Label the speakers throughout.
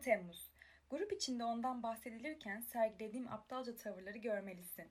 Speaker 1: 10 Temmuz. Grup içinde ondan bahsedilirken sergilediğim aptalca tavırları görmelisin.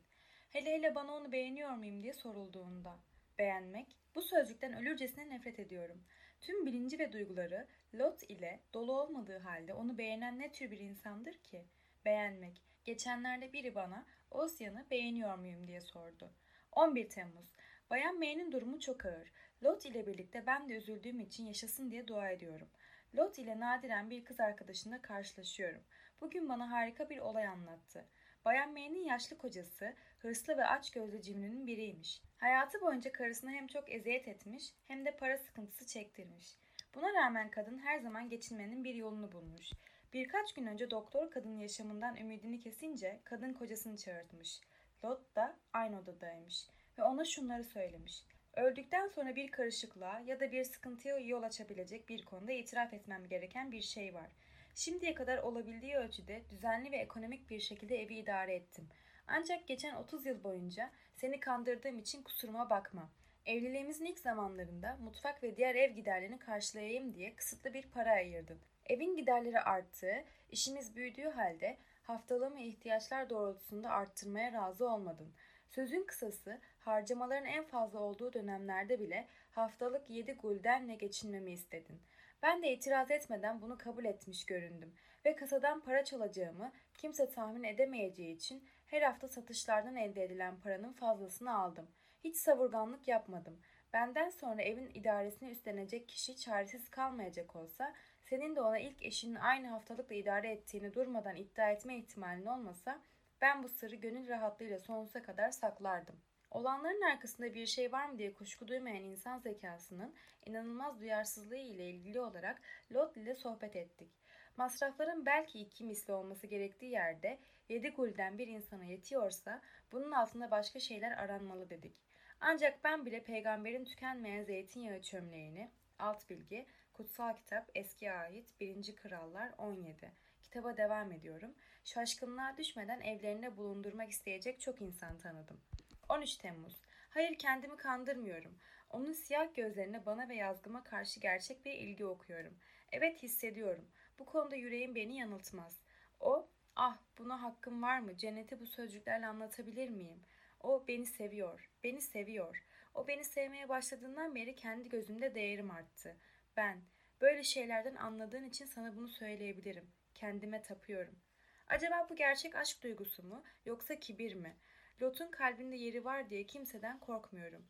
Speaker 1: Hele hele bana onu beğeniyor muyum diye sorulduğunda. Beğenmek, bu sözcükten ölürcesine nefret ediyorum. Tüm bilinci ve duyguları Lot ile dolu olmadığı halde onu beğenen ne tür bir insandır ki? Beğenmek. Geçenlerde biri bana Osya'nı beğeniyor muyum diye sordu. 11 Temmuz. Bayan May'nin durumu çok ağır. Lot ile birlikte ben de üzüldüğüm için yaşasın diye dua ediyorum. Lot ile nadiren bir kız arkadaşımla karşılaşıyorum. Bugün bana harika bir olay anlattı. Bayan May'nin yaşlı kocası hırslı ve açgözlü cimrinin biriymiş. Hayatı boyunca karısına hem çok eziyet etmiş hem de para sıkıntısı çektirmiş. Buna rağmen kadın her zaman geçinmenin bir yolunu bulmuş. Birkaç gün önce doktor kadının yaşamından ümidini kesince kadın kocasını çağırtmış. Lot da aynı odadaymış ve ona şunları söylemiş. Öldükten sonra bir karışıklığa ya da bir sıkıntıya yol açabilecek bir konuda itiraf etmem gereken bir şey var. Şimdiye kadar olabildiği ölçüde düzenli ve ekonomik bir şekilde evi idare ettim. Ancak geçen 30 yıl boyunca seni kandırdığım için kusuruma bakma. Evliliğimizin ilk zamanlarında mutfak ve diğer ev giderlerini karşılayayım diye kısıtlı bir para ayırdım. Evin giderleri arttığı, işimiz büyüdüğü halde haftalığımı ihtiyaçlar doğrultusunda arttırmaya razı olmadım. Sözün kısası harcamaların en fazla olduğu dönemlerde bile haftalık 7 guldenle geçinmemi istedin. Ben de itiraz etmeden bunu kabul etmiş göründüm ve kasadan para çalacağımı kimse tahmin edemeyeceği için her hafta satışlardan elde edilen paranın fazlasını aldım. Hiç savurganlık yapmadım. Benden sonra evin idaresini üstlenecek kişi çaresiz kalmayacak olsa, senin de ona ilk eşinin aynı haftalıkla idare ettiğini durmadan iddia etme ihtimalin olmasa, ben bu sırrı gönül rahatlığıyla sonsuza kadar saklardım. Olanların arkasında bir şey var mı diye kuşku duymayan insan zekasının inanılmaz duyarsızlığı ile ilgili olarak Lot ile sohbet ettik. Masrafların belki iki misli olması gerektiği yerde 7 gulden bir insana yetiyorsa bunun altında başka şeyler aranmalı dedik. Ancak ben bile peygamberin tükenmeyen zeytinyağı çömleğini, alt bilgi, kutsal kitap, eskiye ait 1. Krallar 17. Kitaba devam ediyorum. Şaşkınlığa düşmeden evlerinde bulundurmak isteyecek çok insan tanıdım. 13 Temmuz. Hayır kendimi kandırmıyorum. Onun siyah gözlerine bana ve yazgıma karşı gerçek bir ilgi okuyorum. Evet hissediyorum. Bu konuda yüreğim beni yanıltmaz. O, ah buna hakkım var mı? Cenneti bu sözcüklerle anlatabilir miyim? O beni seviyor, beni seviyor. O beni sevmeye başladığından beri kendi gözümde değerim arttı. Ben, böyle şeylerden anladığın için sana bunu söyleyebilirim. Kendime tapıyorum. Acaba bu gerçek aşk duygusu mu yoksa kibir mi? Lot'un kalbinde yeri var diye kimseden korkmuyorum.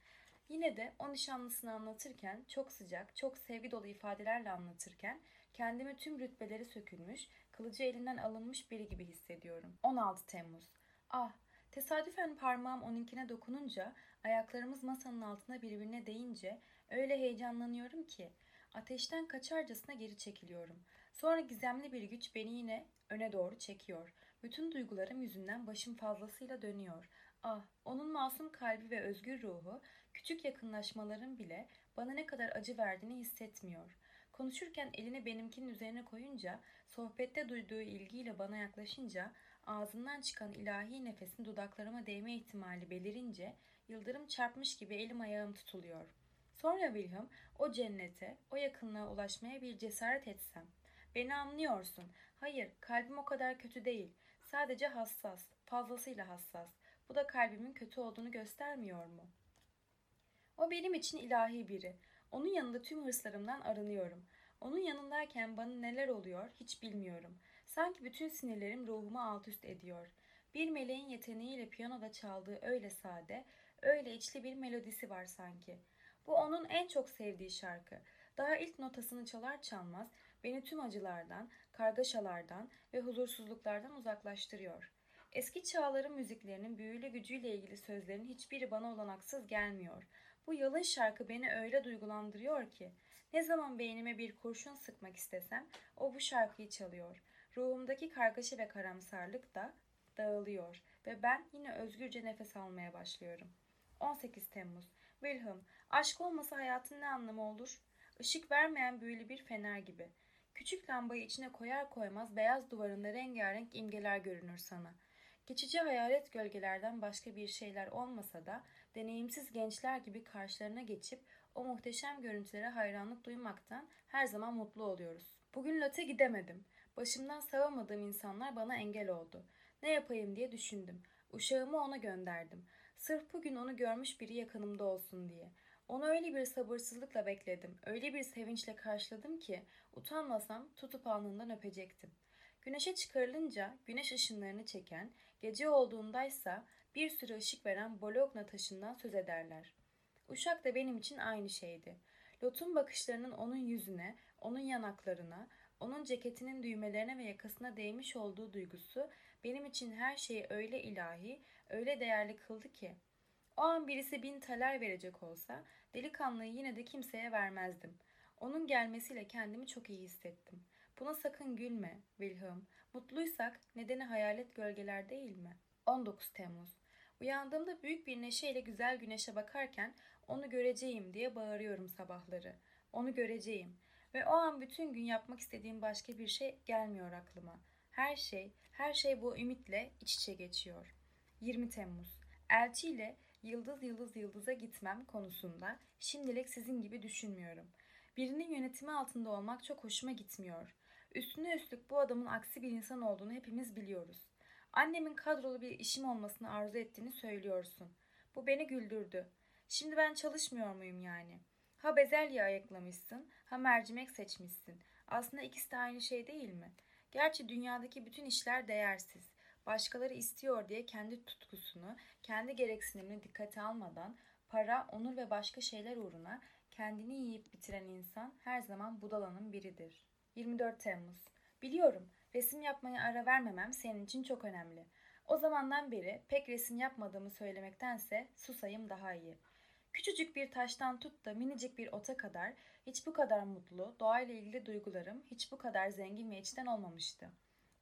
Speaker 1: Yine de o nişanlısını anlatırken çok sıcak, çok sevgi dolu ifadelerle anlatırken kendimi tüm rütbeleri sökülmüş, kılıcı elinden alınmış biri gibi hissediyorum. 16 Temmuz. Ah, tesadüfen parmağım onunkine dokununca, ayaklarımız masanın altına birbirine değince öyle heyecanlanıyorum ki ateşten kaçarcasına geri çekiliyorum. Sonra gizemli bir güç beni yine öne doğru çekiyor. Bütün duygularım yüzünden başım fazlasıyla dönüyor. Ah, onun masum kalbi ve özgür ruhu, küçük yakınlaşmaların bile bana ne kadar acı verdiğini hissetmiyor. Konuşurken elini benimkinin üzerine koyunca, sohbette duyduğu ilgiyle bana yaklaşınca, ağzından çıkan ilahi nefesin dudaklarıma değme ihtimali belirince, yıldırım çarpmış gibi elim ayağım tutuluyor. Sonra Wilhelm o cennete, o yakınlığa ulaşmaya bir cesaret etsem. Beni anlıyorsun. Hayır, kalbim o kadar kötü değil. Sadece hassas, fazlasıyla hassas. Bu da kalbimin kötü olduğunu göstermiyor mu? O benim için ilahi biri. Onun yanında tüm hırslarımdan arınıyorum. Onun yanındayken bana neler oluyor hiç bilmiyorum. Sanki bütün sinirlerim ruhumu alt üst ediyor. Bir meleğin yeteneğiyle piyanoda çaldığı öyle sade, öyle içli bir melodisi var sanki. Bu onun en çok sevdiği şarkı. Daha ilk notasını çalar çalmaz beni tüm acılardan, kargaşalardan ve huzursuzluklardan uzaklaştırıyor. Eski çağların müziklerinin büyülü gücüyle ilgili sözlerin hiçbiri bana olanaksız gelmiyor. Bu yalın şarkı beni öyle duygulandırıyor ki ne zaman beynime bir kurşun sıkmak istesem o bu şarkıyı çalıyor. Ruhumdaki kargaşa ve karamsarlık da dağılıyor ve ben yine özgürce nefes almaya başlıyorum. 18 Temmuz Wilhelm, aşk olmasa hayatın ne anlamı olur? Işık vermeyen büyülü bir fener gibi. Küçük lambayı içine koyar koymaz beyaz duvarında rengarenk imgeler görünür sana. Geçici hayalet gölgelerden başka bir şeyler olmasa da deneyimsiz gençler gibi karşılarına geçip o muhteşem görüntülere hayranlık duymaktan her zaman mutlu oluyoruz. Bugün Lot'e gidemedim. Başımdan savamadığım insanlar bana engel oldu. Ne yapayım diye düşündüm. Uşağımı ona gönderdim. Sırf bugün onu görmüş biri yakınımda olsun diye. Onu öyle bir sabırsızlıkla bekledim, öyle bir sevinçle karşıladım ki utanmasam tutup alnından öpecektim. Güneşe çıkarılınca güneş ışınlarını çeken, gece olduğundaysa bir sürü ışık veren Bologna taşından söz ederler. Uşak da benim için aynı şeydi. Lot'un bakışlarının onun yüzüne, onun yanaklarına, onun ceketinin düğmelerine ve yakasına değmiş olduğu duygusu benim için her şeyi öyle ilahi, öyle değerli kıldı ki. O an birisi bin taler verecek olsa delikanlıyı yine de kimseye vermezdim. Onun gelmesiyle kendimi çok iyi hissettim. Buna sakın gülme, Wilhelm. Mutluysak nedeni hayalet gölgeler değil mi? 19 Temmuz Uyandığımda büyük bir neşeyle güzel güneşe bakarken onu göreceğim diye bağırıyorum sabahları. Onu göreceğim. Ve o an bütün gün yapmak istediğim başka bir şey gelmiyor aklıma. Her şey, her şey bu ümitle iç içe geçiyor. 20 Temmuz. Elçi ile yıldız yıldız yıldıza gitmem konusunda şimdilik sizin gibi düşünmüyorum. Birinin yönetimi altında olmak çok hoşuma gitmiyor. Üstüne üstlük bu adamın aksi bir insan olduğunu hepimiz biliyoruz. Annemin kadrolu bir işim olmasını arzu ettiğini söylüyorsun. Bu beni güldürdü. Şimdi ben çalışmıyor muyum yani? Ha bezelye ayıklamışsın, ha mercimek seçmişsin. Aslında ikisi de aynı şey değil mi? Gerçi dünyadaki bütün işler değersiz. Başkaları istiyor diye kendi tutkusunu, kendi gereksinimini dikkate almadan para, onur ve başka şeyler uğruna kendini yiyip bitiren insan her zaman budalanın biridir. 24 Temmuz Biliyorum, resim yapmaya ara vermemem senin için çok önemli. O zamandan beri pek resim yapmadığımı söylemektense susayım daha iyi. Küçücük bir taştan tut da minicik bir ota kadar hiç bu kadar mutlu, doğayla ilgili duygularım hiç bu kadar zengin ve içten olmamıştı.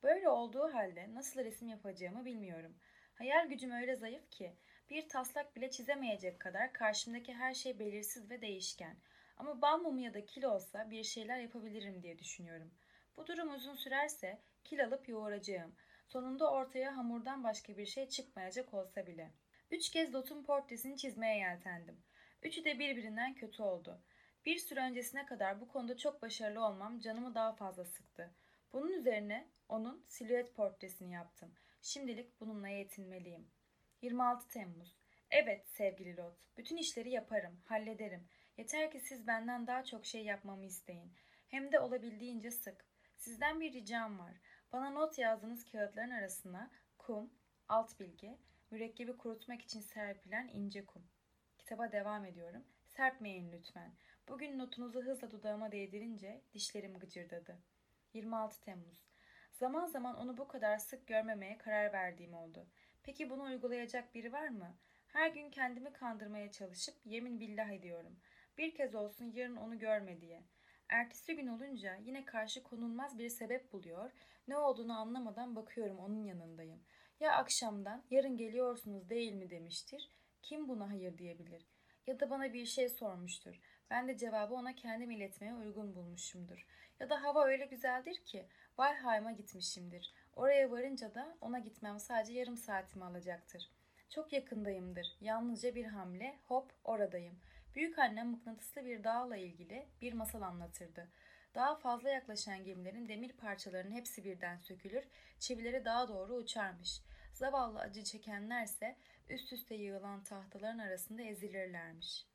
Speaker 1: Böyle olduğu halde nasıl resim yapacağımı bilmiyorum. Hayal gücüm öyle zayıf ki bir taslak bile çizemeyecek kadar karşımdaki her şey belirsiz ve değişken. Ama bal mumu ya da kil olsa bir şeyler yapabilirim diye düşünüyorum. Bu durum uzun sürerse kil alıp yoğuracağım. Sonunda ortaya hamurdan başka bir şey çıkmayacak olsa bile. Üç kez Lot'un portresini çizmeye yeltendim. Üçü de birbirinden kötü oldu. Bir süre öncesine kadar bu konuda çok başarılı olmam canımı daha fazla sıktı. Bunun üzerine onun silüet portresini yaptım. Şimdilik bununla yetinmeliyim. 26 Temmuz Evet sevgili Lot, bütün işleri yaparım, hallederim. Yeter ki siz benden daha çok şey yapmamı isteyin. Hem de olabildiğince sık. Sizden bir ricam var. Bana not yazdığınız kağıtların arasına kum, alt bilgi, mürekkebi kurutmak için serpilen ince kum. Kitaba devam ediyorum. Serpmeyin lütfen. Bugün notunuzu hızla dudağıma değdirince dişlerim gıcırdadı. 26 Temmuz. Zaman zaman onu bu kadar sık görmemeye karar verdiğim oldu. Peki bunu uygulayacak biri var mı? Her gün kendimi kandırmaya çalışıp yemin billah ediyorum. Bir kez olsun yarın onu görme diye. Ertesi gün olunca yine karşı konulmaz bir sebep buluyor, ne olduğunu anlamadan bakıyorum onun yanındayım. Ya akşamdan yarın geliyorsunuz değil mi demiştir, kim buna hayır diyebilir? Ya da bana bir şey sormuştur. Ben de cevabı ona kendim iletmeye uygun bulmuşumdur. Ya da hava öyle güzeldir ki Valheim'a gitmişimdir. Oraya varınca da ona gitmem sadece yarım saatimi alacaktır. Çok yakındayımdır. Yalnızca bir hamle, hop oradayım. Büyük annem mıknatıslı bir dağla ilgili bir masal anlatırdı. Daha fazla yaklaşan gemilerin demir parçalarının hepsi birden sökülür, çivileri daha doğru uçarmış. Zavallı acı çekenlerse üst üste yığılan tahtaların arasında ezilirlermiş.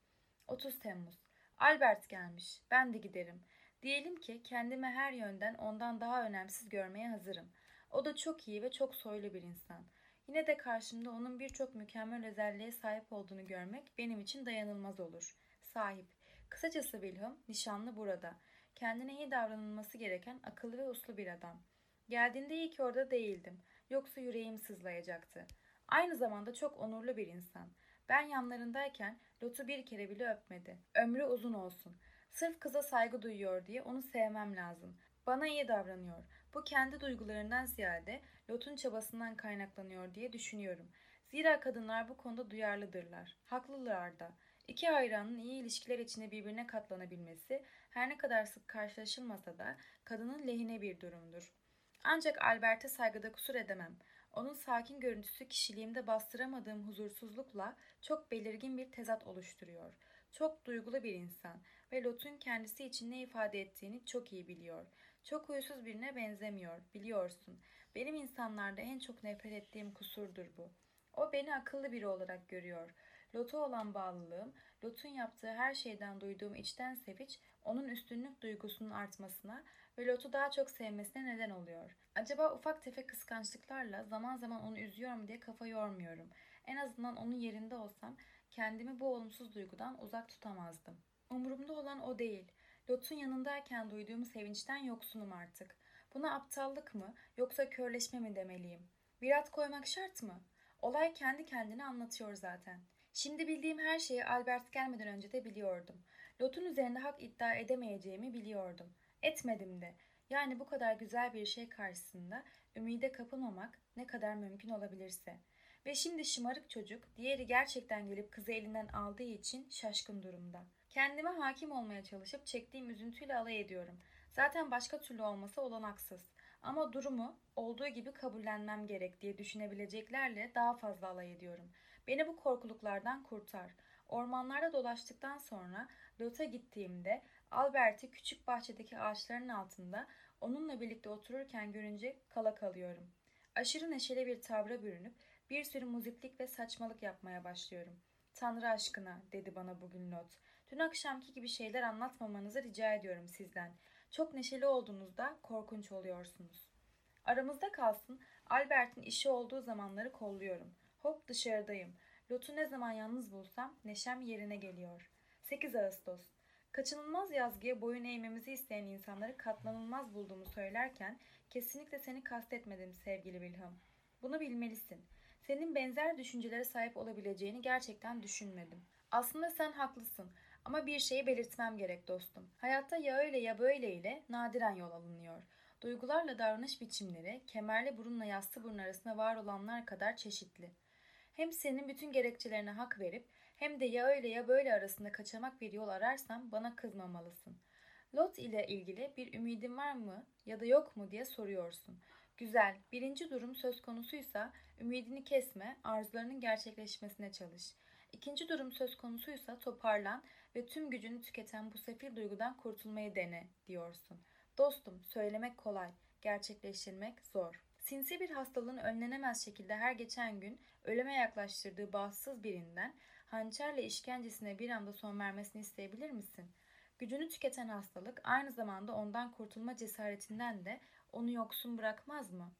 Speaker 1: 30 Temmuz Albert gelmiş. Ben de giderim. Diyelim ki kendimi her yönden ondan daha önemsiz görmeye hazırım. O da çok iyi ve çok soylu bir insan. Yine de karşımda onun birçok mükemmel özelliğe sahip olduğunu görmek benim için dayanılmaz olur. Sahip. Kısacası Wilhelm, nişanlı burada. Kendine iyi davranılması gereken akıllı ve uslu bir adam. Geldiğinde iyi ki orada değildim. Yoksa yüreğim sızlayacaktı. Aynı zamanda çok onurlu bir insan. Ben yanlarındayken Lot'u bir kere bile öpmedi. Ömrü uzun olsun. Sırf kıza saygı duyuyor diye onu sevmem lazım. Bana iyi davranıyor. Bu kendi duygularından ziyade Lot'un çabasından kaynaklanıyor diye düşünüyorum. Zira kadınlar bu konuda duyarlıdırlar. Haklılar da. İki hayranın iyi ilişkiler içinde birbirine katlanabilmesi her ne kadar sık karşılaşılmasa da kadının lehine bir durumdur. Ancak Albert'e saygıda kusur edemem. Onun sakin görüntüsü kişiliğimde bastıramadığım huzursuzlukla çok belirgin bir tezat oluşturuyor. Çok duygulu bir insan ve Lot'un kendisi için ne ifade ettiğini çok iyi biliyor. Çok huysuz birine benzemiyor, biliyorsun. Benim insanlarda en çok nefret ettiğim kusurdur bu. O beni akıllı biri olarak görüyor. Lot'a olan bağlılığım, Lot'un yaptığı her şeyden duyduğum içten sevinç, onun üstünlük duygusunun artmasına ve Lot'u daha çok sevmesine neden oluyor. Acaba ufak tefek kıskançlıklarla zaman zaman onu üzüyorum diye kafa yormuyorum. En azından onun yerinde olsam kendimi bu olumsuz duygudan uzak tutamazdım. Umurumda olan o değil. Lot'un yanındayken duyduğum sevinçten yoksunum artık. Buna aptallık mı yoksa körleşme mi demeliyim? Virat koymak şart mı? Olay kendi kendine anlatıyor zaten. Şimdi bildiğim her şeyi Albert gelmeden önce de biliyordum. Lot'un üzerinde hak iddia edemeyeceğimi biliyordum. Etmedim de. Yani bu kadar güzel bir şey karşısında ümide kapılmamak ne kadar mümkün olabilirse. Ve şimdi şımarık çocuk diğeri gerçekten gelip kızı elinden aldığı için şaşkın durumda. Kendime hakim olmaya çalışıp çektiğim üzüntüyle alay ediyorum. Zaten başka türlü olması olanaksız. Ama durumu olduğu gibi kabullenmem gerek diye düşünebileceklerle daha fazla alay ediyorum. Beni bu korkuluklardan kurtar. Ormanlarda dolaştıktan sonra Lot'a gittiğimde Albert'i küçük bahçedeki ağaçların altında onunla birlikte otururken görünce kala kalıyorum. Aşırı neşeli bir tavra bürünüp bir sürü muziplik ve saçmalık yapmaya başlıyorum. Tanrı aşkına dedi bana bugün Lot. Dün akşamki gibi şeyler anlatmamanızı rica ediyorum sizden. Çok neşeli olduğunuzda korkunç oluyorsunuz. Aramızda kalsın Albert'in işi olduğu zamanları kolluyorum. Hop dışarıdayım. Lot'u ne zaman yalnız bulsam neşem yerine geliyor. 8 Ağustos. Kaçınılmaz yazgıya boyun eğmemizi isteyen insanları katlanılmaz bulduğumu söylerken kesinlikle seni kastetmedim sevgili Wilhelm. Bunu bilmelisin. Senin benzer düşüncelere sahip olabileceğini gerçekten düşünmedim. Aslında sen haklısın ama bir şeyi belirtmem gerek dostum. Hayatta ya öyle ya böyle ile nadiren yol alınıyor. Duygularla davranış biçimleri kemerli burunla yassı burun arasında var olanlar kadar çeşitli. Hem senin bütün gerekçelerine hak verip hem de ya öyle ya böyle arasında kaçamak bir yol ararsam bana kızmamalısın. Lot ile ilgili bir ümidin var mı ya da yok mu diye soruyorsun. Güzel. Birinci durum söz konusuysa ümidini kesme, arzularının gerçekleşmesine çalış. İkinci durum söz konusuysa toparlan ve tüm gücünü tüketen bu sefil duygudan kurtulmayı dene diyorsun. Dostum, söylemek kolay, gerçekleştirmek zor. Sinsi bir hastalığın önlenemez şekilde her geçen gün ölüme yaklaştırdığı bağımsız birinden hançerle işkencesine bir anda son vermesini isteyebilir misin? Gücünü tüketen hastalık aynı zamanda ondan kurtulma cesaretinden de onu yoksun bırakmaz mı?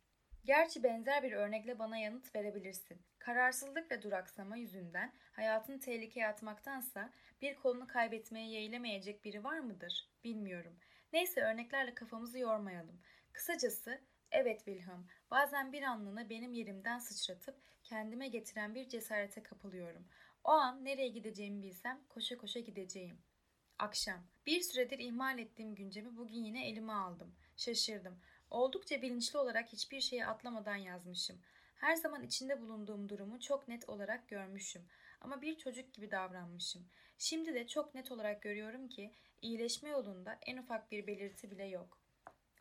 Speaker 1: Gerçi benzer bir örnekle bana yanıt verebilirsin. Kararsızlık ve duraksama yüzünden hayatını tehlikeye atmaktansa bir kolunu kaybetmeye yeğlemeyecek biri var mıdır? Bilmiyorum. Neyse örneklerle kafamızı yormayalım. Kısacası evet Wilhelm bazen bir anlığına benim yerimden sıçratıp kendime getiren bir cesarete kapılıyorum. O an nereye gideceğimi bilsem koşa koşa gideceğim. Akşam. Bir süredir ihmal ettiğim güncemi bugün yine elime aldım. Şaşırdım. Oldukça bilinçli olarak hiçbir şeyi atlamadan yazmışım. Her zaman içinde bulunduğum durumu çok net olarak görmüşüm. Ama bir çocuk gibi davranmışım. Şimdi de çok net olarak görüyorum ki iyileşme yolunda en ufak bir belirti bile yok.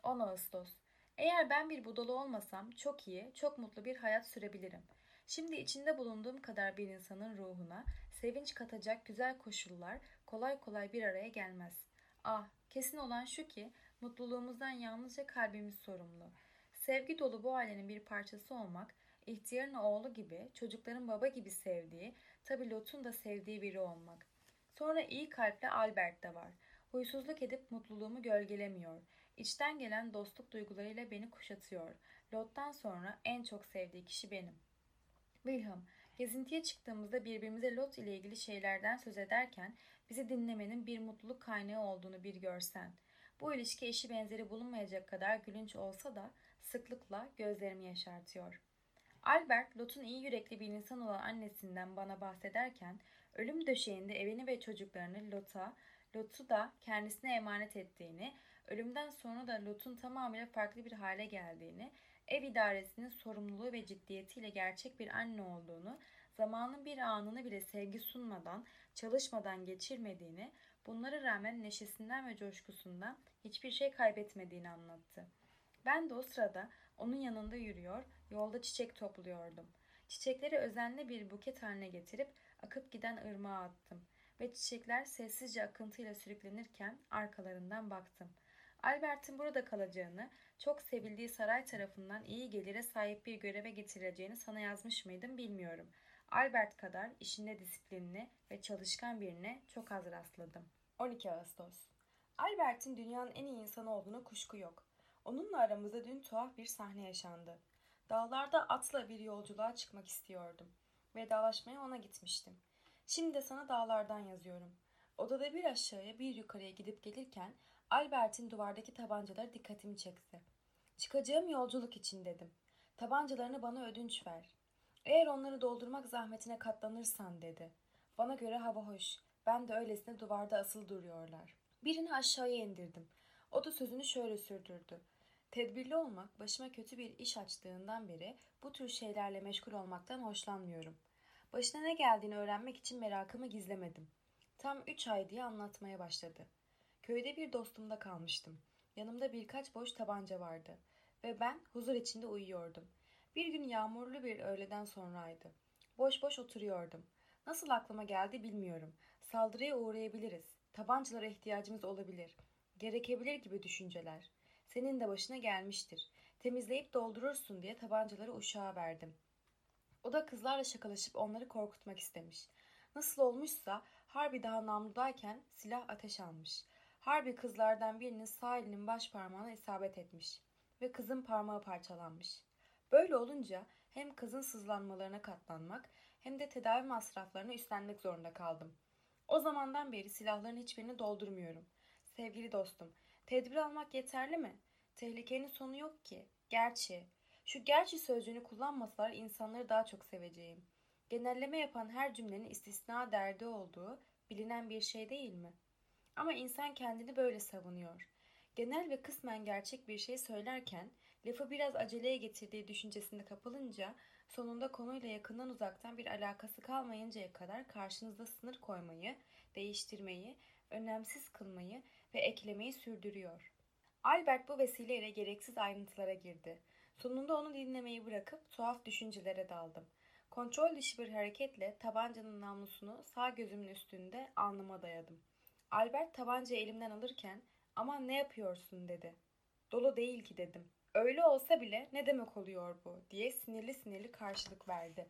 Speaker 1: 10 Ağustos. Eğer ben bir budala olmasam çok iyi, çok mutlu bir hayat sürebilirim. Şimdi içinde bulunduğum kadar bir insanın ruhuna sevinç katacak güzel koşullar kolay kolay bir araya gelmez. Ah, kesin olan şu ki mutluluğumuzdan yalnızca kalbimiz sorumlu. Sevgi dolu bu ailenin bir parçası olmak, ihtiyarın oğlu gibi, çocukların baba gibi sevdiği, tabi Lot'un da sevdiği biri olmak. Sonra iyi kalple Albert de var. Huysuzluk edip mutluluğumu gölgelemiyor. İçten gelen dostluk duygularıyla beni kuşatıyor. Lot'tan sonra en çok sevdiği kişi benim. Wilhelm, gezintiye çıktığımızda birbirimize Lot ile ilgili şeylerden söz ederken bizi dinlemenin bir mutluluk kaynağı olduğunu bir görsen. Bu ilişki eşi benzeri bulunmayacak kadar gülünç olsa da sıklıkla gözlerimi yaşartıyor. Albert, Lot'un iyi yürekli bir insan olan annesinden bana bahsederken ölüm döşeğinde evini ve çocuklarını Lot'a, Lot'u da kendisine emanet ettiğini, ölümden sonra da Lot'un tamamıyla farklı bir hale geldiğini, ev idaresinin sorumluluğu ve ciddiyetiyle gerçek bir anne olduğunu, zamanın bir anını bile sevgi sunmadan, çalışmadan geçirmediğini, bunlara rağmen neşesinden ve coşkusundan hiçbir şey kaybetmediğini anlattı. Ben de o sırada onun yanında yürüyor, yolda çiçek topluyordum. Çiçekleri özenli bir buket haline getirip akıp giden ırmağa attım ve çiçekler sessizce akıntıyla sürüklenirken arkalarından baktım. Albert'in burada kalacağını, çok sevildiği saray tarafından iyi gelire sahip bir göreve getirileceğini sana yazmış mıydım bilmiyorum. Albert kadar işinde disiplinli ve çalışkan birine çok az rastladım. 12 Ağustos Albert'in dünyanın en iyi insanı olduğunu kuşku yok. Onunla aramızda dün tuhaf bir sahne yaşandı. Dağlarda atla bir yolculuğa çıkmak istiyordum. Vedalaşmaya ona gitmiştim. Şimdi de sana dağlardan yazıyorum. Odada bir aşağıya bir yukarıya gidip gelirken Albert'in duvardaki tabancaları dikkatimi çekti. Çıkacağım yolculuk için dedim. Tabancalarını bana ödünç ver. Eğer onları doldurmak zahmetine katlanırsan dedi. Bana göre hava hoş. Ben de öylesine duvarda asıl duruyorlar. Birini aşağıya indirdim. O da sözünü şöyle sürdürdü. Tedbirli olmak başıma kötü bir iş açtığından beri bu tür şeylerle meşgul olmaktan hoşlanmıyorum. Başına ne geldiğini öğrenmek için merakımı gizlemedim. Tam üç ay diye anlatmaya başladı. Köyde bir dostumda kalmıştım. Yanımda birkaç boş tabanca vardı ve ben huzur içinde uyuyordum. Bir gün yağmurlu bir öğleden sonraydı. Boş boş oturuyordum. Nasıl aklıma geldi bilmiyorum. Saldırıya uğrayabiliriz. Tabancalara ihtiyacımız olabilir. Gerekebilir gibi düşünceler. Senin de başına gelmiştir. Temizleyip doldurursun diye tabancaları uşağa verdim. O da kızlarla şakalaşıp onları korkutmak istemiş. Nasıl olmuşsa Harbi daha namludayken silah ateş almış. Harbi kızlardan birinin sağ elinin baş parmağına isabet etmiş ve kızın parmağı parçalanmış. Böyle olunca hem kızın sızlanmalarına katlanmak hem de tedavi masraflarını üstlenmek zorunda kaldım. O zamandan beri silahların hiçbirini doldurmuyorum. Sevgili dostum, tedbir almak yeterli mi? Tehlikenin sonu yok ki. Gerçi. Şu gerçi sözcüğünü kullanmasalar insanları daha çok seveceğim. Genelleme yapan her cümlenin istisna derdi olduğu bilinen bir şey değil mi? Ama insan kendini böyle savunuyor. Genel ve kısmen gerçek bir şey söylerken lafı biraz aceleye getirdiği düşüncesinde kapılınca sonunda konuyla yakından uzaktan bir alakası kalmayıncaya kadar karşınızda sınır koymayı, değiştirmeyi, önemsiz kılmayı ve eklemeyi sürdürüyor. Albert bu vesileyle gereksiz ayrıntılara girdi. Sonunda onu dinlemeyi bırakıp tuhaf düşüncelere daldım. Kontrol dışı bir hareketle tabancanın namlusunu sağ gözümün üstünde alnıma dayadım. Albert tabancayı elimden alırken aman ne yapıyorsun dedi. Dolu değil ki dedim. Öyle olsa bile ne demek oluyor bu diye sinirli sinirli karşılık verdi.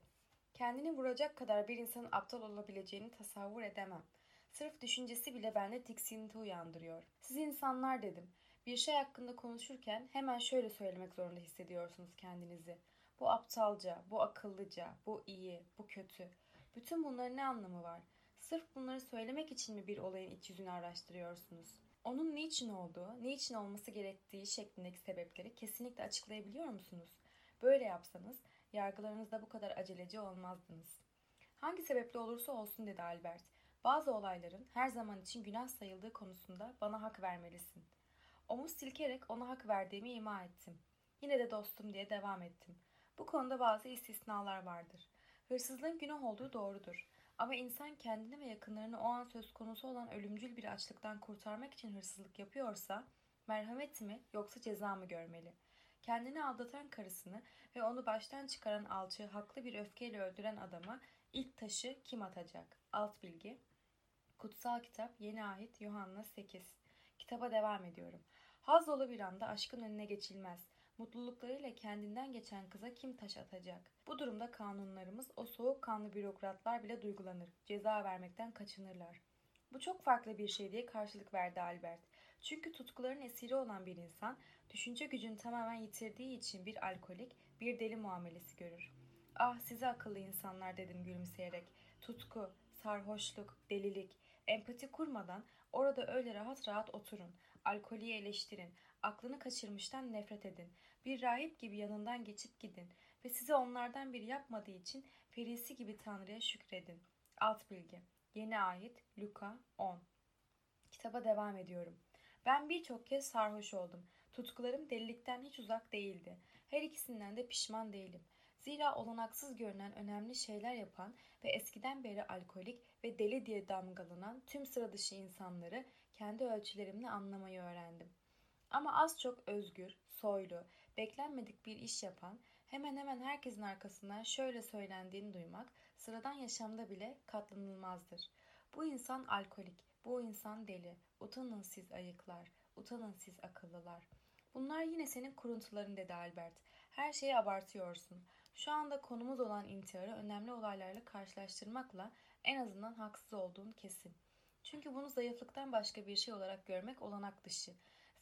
Speaker 1: Kendini vuracak kadar bir insanın aptal olabileceğini tasavvur edemem. Sırf düşüncesi bile bende tiksinti uyandırıyor. Siz insanlar dedim. Bir şey hakkında konuşurken hemen şöyle söylemek zorunda hissediyorsunuz kendinizi. Bu aptalca, bu akıllıca, bu iyi, bu kötü. Bütün bunların ne anlamı var? Sırf bunları söylemek için mi bir olayın iç yüzünü araştırıyorsunuz? Onun niçin olduğu, niçin olması gerektiği şeklindeki sebepleri kesinlikle açıklayabiliyor musunuz? Böyle yapsanız yargılarınızda bu kadar aceleci olmazdınız. Hangi sebeple olursa olsun dedi Albert. Bazı olayların her zaman için günah sayıldığı konusunda bana hak vermelisin. Omuz silkerek ona hak verdiğimi ima ettim. Yine de dostum diye devam ettim. Bu konuda bazı istisnalar vardır. Hırsızlığın günah olduğu doğrudur. Ama insan kendini ve yakınlarını o an söz konusu olan ölümcül bir açlıktan kurtarmak için hırsızlık yapıyorsa, merhamet mi yoksa ceza mı görmeli? Kendini aldatan karısını ve onu baştan çıkaran alçığı haklı bir öfkeyle öldüren adama ilk taşı kim atacak? Alt bilgi. Kutsal kitap Yeni Ahit Yuhanna 8. Kitaba devam ediyorum. Haz dolu bir anda aşkın önüne geçilmez. Mutluluklarıyla kendinden geçen kıza kim taş atacak? Bu durumda kanunlarımız o soğukkanlı bürokratlar bile duygulanır. Ceza vermekten kaçınırlar. Bu çok farklı bir şey diye karşılık verdi Albert. Çünkü tutkuların esiri olan bir insan düşünce gücünü tamamen yitirdiği için bir alkolik, bir deli muamelesi görür. Ah size akıllı insanlar dedim gülümseyerek. Tutku, sarhoşluk, delilik, empati kurmadan orada öyle rahat rahat oturun. Alkolüyü eleştirin. Aklını kaçırmıştan nefret edin. Bir rahip gibi yanından geçip gidin ve sizi onlardan biri yapmadığı için ferisi gibi Tanrı'ya şükredin. Alt bilgi. Yeni ait Luka 10. Kitaba devam ediyorum. Ben birçok kez sarhoş oldum. Tutkularım delilikten hiç uzak değildi. Her ikisinden de pişman değilim. Zira olanaksız görünen önemli şeyler yapan ve eskiden beri alkolik ve deli diye damgalanan tüm sıra dışı insanları kendi ölçülerimle anlamayı öğrendim. Ama az çok özgür, soylu, beklenmedik bir iş yapan, hemen hemen herkesin arkasından şöyle söylendiğini duymak sıradan yaşamda bile katlanılmazdır. Bu insan alkolik, bu insan deli. Utanın siz ayıklar, Utanın siz akıllılar. Bunlar yine senin kuruntuların dedi Albert. Her şeyi abartıyorsun. Şu anda konumuz olan intiharı önemli olaylarla karşılaştırmakla en azından haksız olduğun kesin. Çünkü bunu zayıflıktan başka bir şey olarak görmek olanak dışı.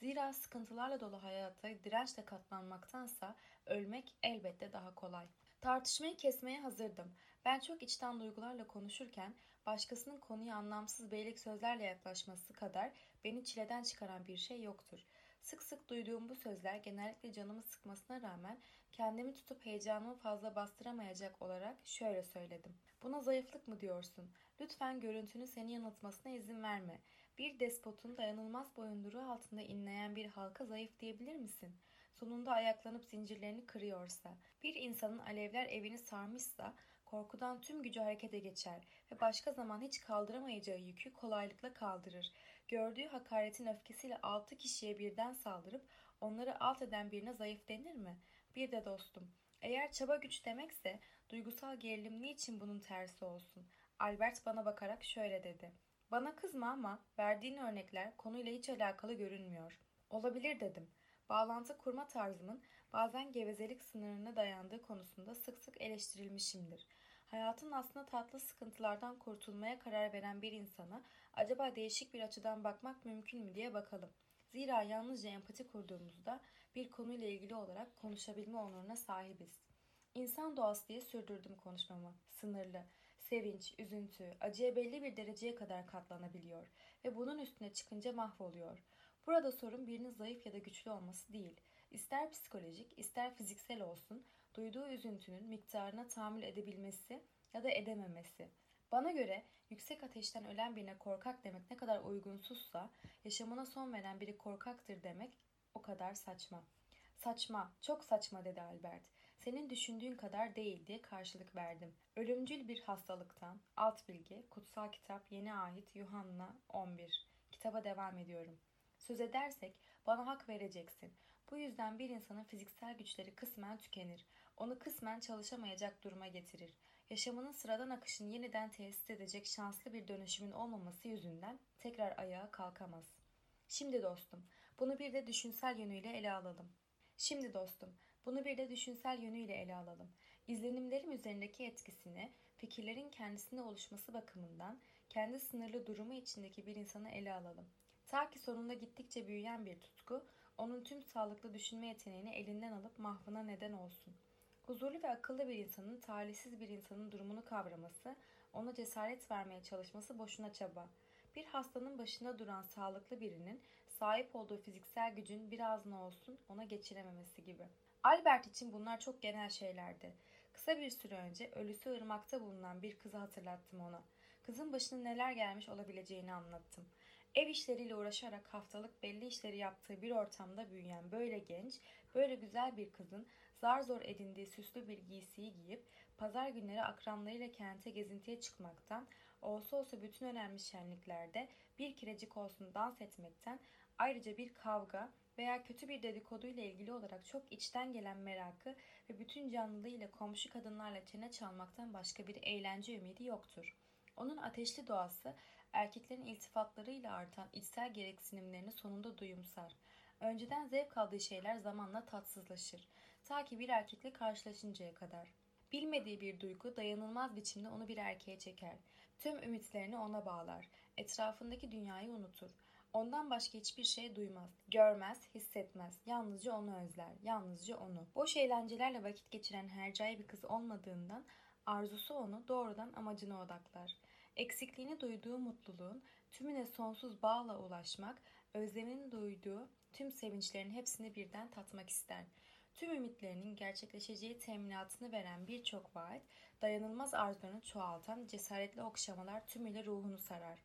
Speaker 1: Zira sıkıntılarla dolu hayata dirençle katlanmaktansa ölmek elbette daha kolay. Tartışmayı kesmeye hazırdım. Ben çok içten duygularla konuşurken başkasının konuya anlamsız beylik sözlerle yaklaşması kadar beni çileden çıkaran bir şey yoktur. Sık sık duyduğum bu sözler genellikle canımı sıkmasına rağmen kendimi tutup heyecanımı fazla bastıramayacak olarak şöyle söyledim. Buna zayıflık mı diyorsun? Lütfen görüntünü seni yanıltmasına izin verme. Bir despotun dayanılmaz boyunduruğu altında inleyen bir halka zayıf diyebilir misin? Sonunda ayaklanıp zincirlerini kırıyorsa, bir insanın alevler evini sarmışsa, korkudan tüm gücü harekete geçer ve başka zaman hiç kaldıramayacağı yükü kolaylıkla kaldırır. Gördüğü hakaretin öfkesiyle altı kişiye birden saldırıp onları alt eden birine zayıf denir mi? Bir de dostum, eğer çaba güç demekse duygusal gerilim niçin bunun tersi olsun? Albert bana bakarak şöyle dedi. Bana kızma ama verdiğin örnekler konuyla hiç alakalı görünmüyor. Olabilir dedim. Bağlantı kurma tarzımın bazen gevezelik sınırına dayandığı konusunda sık sık eleştirilmişimdir. Hayatın aslında tatlı sıkıntılardan kurtulmaya karar veren bir insana acaba değişik bir açıdan bakmak mümkün mü diye bakalım. Zira yalnızca empati kurduğumuzda bir konuyla ilgili olarak konuşabilme onuruna sahibiz. İnsan doğası diye sürdürdüm konuşmamı. Sınırlı, sevinç, üzüntü, acıya belli bir dereceye kadar katlanabiliyor ve bunun üstüne çıkınca mahvoluyor. Burada sorun birinin zayıf ya da güçlü olması değil. İster psikolojik, ister fiziksel olsun, duyduğu üzüntünün miktarına tahammül edebilmesi ya da edememesi. Bana göre yüksek ateşten ölen birine korkak demek ne kadar uygunsuzsa, yaşamına son veren biri korkaktır demek o kadar saçma. Saçma, çok saçma dedi Albert. Senin düşündüğün kadar değil diye karşılık verdim. Ölümcül bir hastalıktan, alt bilgi, kutsal kitap, yeni ait, Yuhanna 11. Kitaba devam ediyorum. Söz edersek bana hak vereceksin. Bu yüzden bir insanın fiziksel güçleri kısmen tükenir. Onu kısmen çalışamayacak duruma getirir. Yaşamının sıradan akışını yeniden tesis edecek şanslı bir dönüşümün olmaması yüzünden tekrar ayağa kalkamaz. Şimdi dostum, bunu bir de düşünsel yönüyle ele alalım. Şimdi dostum, bunu bir de düşünsel yönüyle ele alalım. İzlenimlerim üzerindeki etkisini, fikirlerin kendisinde oluşması bakımından kendi sınırlı durumu içindeki bir insanı ele alalım. Ta ki sonunda gittikçe büyüyen bir tutku, onun tüm sağlıklı düşünme yeteneğini elinden alıp mahvına neden olsun. Huzurlu ve akıllı bir insanın talihsiz bir insanın durumunu kavraması, ona cesaret vermeye çalışması boşuna çaba. Bir hastanın başında duran sağlıklı birinin sahip olduğu fiziksel gücün biraz ne olsun ona geçirememesi gibi. Albert için bunlar çok genel şeylerdi. Kısa bir süre önce ölüsü ırmakta bulunan bir kızı hatırlattım ona. Kızın başına neler gelmiş olabileceğini anlattım. Ev işleriyle uğraşarak haftalık belli işleri yaptığı bir ortamda büyüyen böyle genç, böyle güzel bir kızın zar zor edindiği süslü bir giysiyi giyip pazar günleri akranlarıyla kente gezintiye çıkmaktan, olsa olsa bütün önemli şenliklerde bir kirecik olsun dans etmekten, ayrıca bir kavga veya kötü bir dedikoduyla ilgili olarak çok içten gelen merakı ve bütün canlılığıyla komşu kadınlarla çene çalmaktan başka bir eğlence ümidi yoktur. Onun ateşli doğası erkeklerin iltifatlarıyla artan içsel gereksinimlerini sonunda duyumsar. Önceden zevk aldığı şeyler zamanla tatsızlaşır. Ta ki bir erkekle karşılaşıncaya kadar. Bilmediği bir duygu dayanılmaz biçimde onu bir erkeğe çeker. Tüm ümitlerini ona bağlar. Etrafındaki dünyayı unutur. Ondan başka hiçbir şey duymaz, görmez, hissetmez. Yalnızca onu özler, yalnızca onu. Boş eğlencelerle vakit geçiren hercai bir kız olmadığından arzusu onu doğrudan amacına odaklar. Eksikliğini duyduğu mutluluğun tümüne sonsuz bağla ulaşmak, özlemini duyduğu tüm sevinçlerin hepsini birden tatmak ister. Tüm ümitlerinin gerçekleşeceği teminatını veren birçok vaat, dayanılmaz arzularını çoğaltan cesaretli okşamalar tümüyle ruhunu sarar.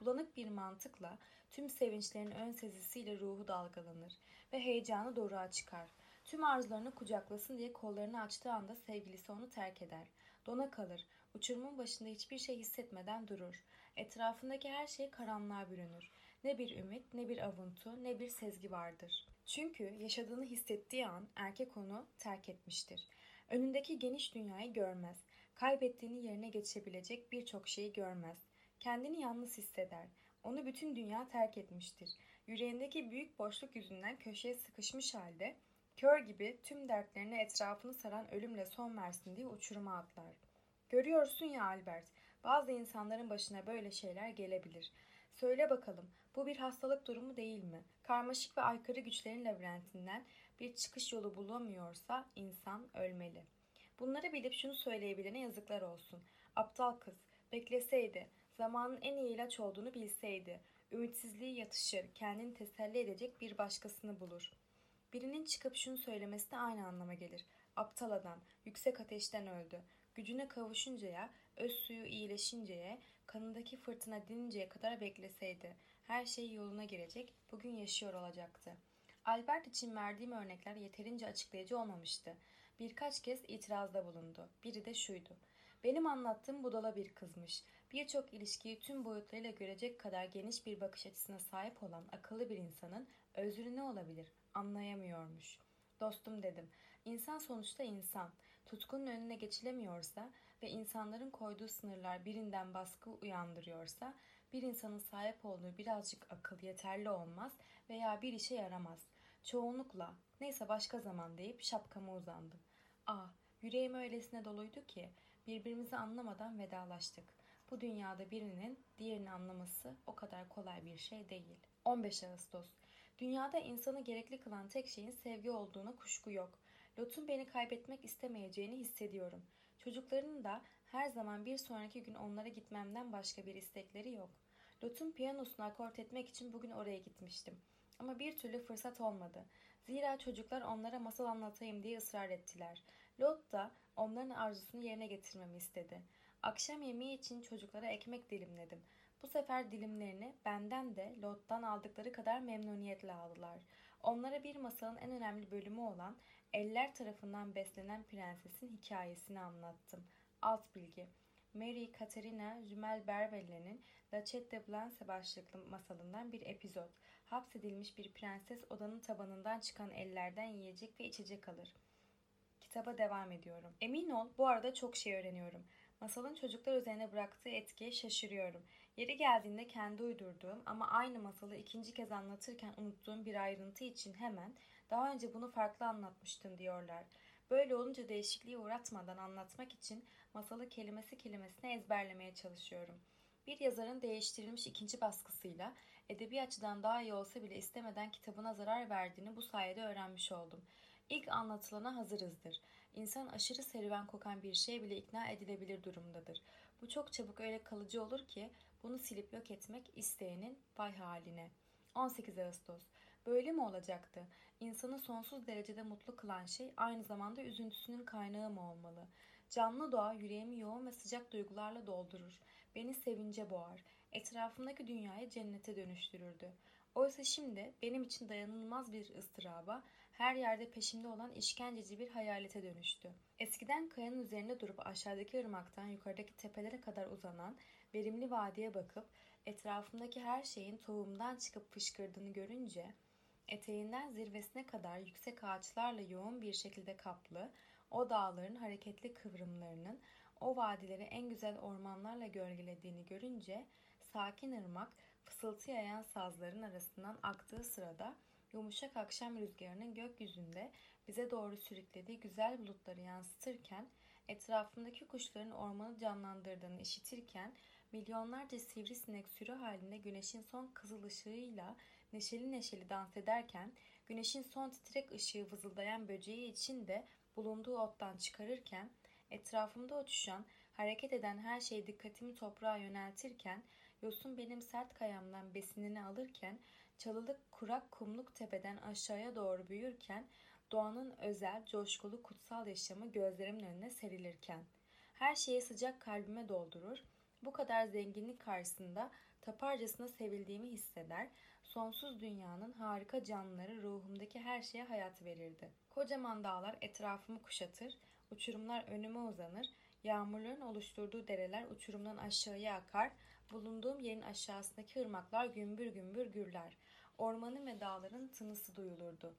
Speaker 1: Bulanık bir mantıkla tüm sevinçlerin ön sezisiyle ruhu dalgalanır ve heyecanı doruğa çıkar. Tüm arzularını kucaklasın diye kollarını açtığı anda sevgilisi onu terk eder. Dona kalır. Uçurumun başında hiçbir şey hissetmeden durur. Etrafındaki her şey karanlığa bürünür. Ne bir ümit, ne bir avuntu, ne bir sezgi vardır. Çünkü yaşadığını hissettiği an erkek onu terk etmiştir. Önündeki geniş dünyayı görmez. Kaybettiğini yerine geçebilecek birçok şeyi görmez. Kendini yalnız hisseder. Onu bütün dünya terk etmiştir. Yüreğindeki büyük boşluk yüzünden köşeye sıkışmış halde kör gibi tüm dertlerine etrafını saran ölümle son versin diye uçuruma atlar. Görüyorsun ya Albert, bazı insanların başına böyle şeyler gelebilir. Söyle bakalım, bu bir hastalık durumu değil mi? Karmaşık ve aykırı güçlerin labirentinden bir çıkış yolu bulamıyorsa insan ölmeli. Bunları bilip şunu söyleyebilene yazıklar olsun. Aptal kız, bekleseydi, zamanın en iyi ilaç olduğunu bilseydi, ümitsizliği yatışır, kendini teselli edecek bir başkasını bulur. Birinin çıkıp şunu söylemesi de aynı anlama gelir. Aptal adam, yüksek ateşten öldü. Gücüne kavuşuncaya, öz suyu iyileşinceye, kanındaki fırtına dininceye kadar bekleseydi, her şey yoluna girecek, bugün yaşıyor olacaktı. Albert için verdiğim örnekler yeterince açıklayıcı olmamıştı. Birkaç kez itirazda bulundu. Biri de şuydu. Benim anlattığım budala bir kızmış. Birçok ilişkiyi tüm boyutlarıyla görecek kadar geniş bir bakış açısına sahip olan akıllı bir insanın özrü ne olabilir? Anlayamıyormuş. Dostum dedim. İnsan sonuçta insan. Tutkunun önüne geçilemiyorsa ve insanların koyduğu sınırlar birinden baskı uyandırıyorsa bir insanın sahip olduğu birazcık akıl yeterli olmaz veya bir işe yaramaz. Çoğunlukla neyse başka zaman deyip şapkama uzandım. Ah yüreğim öylesine doluydu ki birbirimizi anlamadan vedalaştık. Bu dünyada birinin diğerini anlaması o kadar kolay bir şey değil. 15 Ağustos Dünyada insanı gerekli kılan tek şeyin sevgi olduğuna kuşku yok. Lot'un beni kaybetmek istemeyeceğini hissediyorum. Çocuklarının da her zaman bir sonraki gün onlara gitmemden başka bir istekleri yok. Lot'un piyanosunu akort etmek için bugün oraya gitmiştim. Ama bir türlü fırsat olmadı. Zira çocuklar onlara masal anlatayım diye ısrar ettiler. Lot da onların arzusunu yerine getirmemi istedi. Akşam yemeği için çocuklara ekmek dilimledim. Bu sefer dilimlerini benden de Lot'tan aldıkları kadar memnuniyetle aldılar. Onlara bir masalın en önemli bölümü olan eller tarafından beslenen prensesin hikayesini anlattım. Alt bilgi Mary Katerina Jumel Berbelle'nin La Chat de Blanche başlıklı masalından bir epizod. Hapsedilmiş bir prenses odanın tabanından çıkan ellerden yiyecek ve içecek alır. Kitaba devam ediyorum. Emin ol bu arada çok şey öğreniyorum. Masalın çocuklar üzerine bıraktığı etkiye şaşırıyorum. Yeri geldiğinde kendi uydurduğum ama aynı masalı ikinci kez anlatırken unuttuğum bir ayrıntı için hemen daha önce bunu farklı anlatmıştım diyorlar. Böyle olunca değişikliği uğratmadan anlatmak için masalı kelimesi kelimesine ezberlemeye çalışıyorum. Bir yazarın değiştirilmiş ikinci baskısıyla edebi açıdan daha iyi olsa bile istemeden kitabına zarar verdiğini bu sayede öğrenmiş oldum. İlk anlatılana hazırızdır. İnsan aşırı serüven kokan bir şey bile ikna edilebilir durumdadır. Bu çok çabuk öyle kalıcı olur ki bunu silip yok etmek isteyenin vay haline. 18 Ağustos Böyle mi olacaktı? İnsanı sonsuz derecede mutlu kılan şey aynı zamanda üzüntüsünün kaynağı mı olmalı? Canlı doğa yüreğimi yoğun ve sıcak duygularla doldurur. Beni sevince boğar. Etrafımdaki dünyayı cennete dönüştürürdü. Oysa şimdi benim için dayanılmaz bir ıstıraba, her yerde peşimde olan işkenceci bir hayalete dönüştü. Eskiden kayanın üzerinde durup aşağıdaki ırmaktan yukarıdaki tepelere kadar uzanan verimli vadiye bakıp etrafımdaki her şeyin tohumdan çıkıp fışkırdığını görünce eteğinden zirvesine kadar yüksek ağaçlarla yoğun bir şekilde kaplı, o dağların hareketli kıvrımlarının o vadileri en güzel ormanlarla gölgelediğini görünce sakin ırmak fısıltı yayan sazların arasından aktığı sırada yumuşak akşam rüzgarının gökyüzünde bize doğru sürüklediği güzel bulutları yansıtırken etrafındaki kuşların ormanı canlandırdığını işitirken milyonlarca sivrisinek sürü halinde güneşin son kızıl ışığıyla neşeli neşeli dans ederken güneşin son titrek ışığı vızıldayan böceği için de bulunduğu ottan çıkarırken etrafımda uçuşan, hareket eden her şey dikkatimi toprağa yöneltirken yosun benim sert kayamdan besinini alırken çalılık kurak kumluk tepeden aşağıya doğru büyürken doğanın özel, coşkulu, kutsal yaşamı gözlerimin önüne serilirken her şeyi sıcak kalbime doldurur, bu kadar zenginlik karşısında taparcasına sevildiğimi hisseder, sonsuz dünyanın harika canlıları ruhumdaki her şeye hayat verirdi. Kocaman dağlar etrafımı kuşatır, uçurumlar önüme uzanır, yağmurların oluşturduğu dereler uçurumdan aşağıya akar, bulunduğum yerin aşağısındaki ırmaklar gümbür gümbür gürler. Ormanın ve dağların tınısı duyulurdu.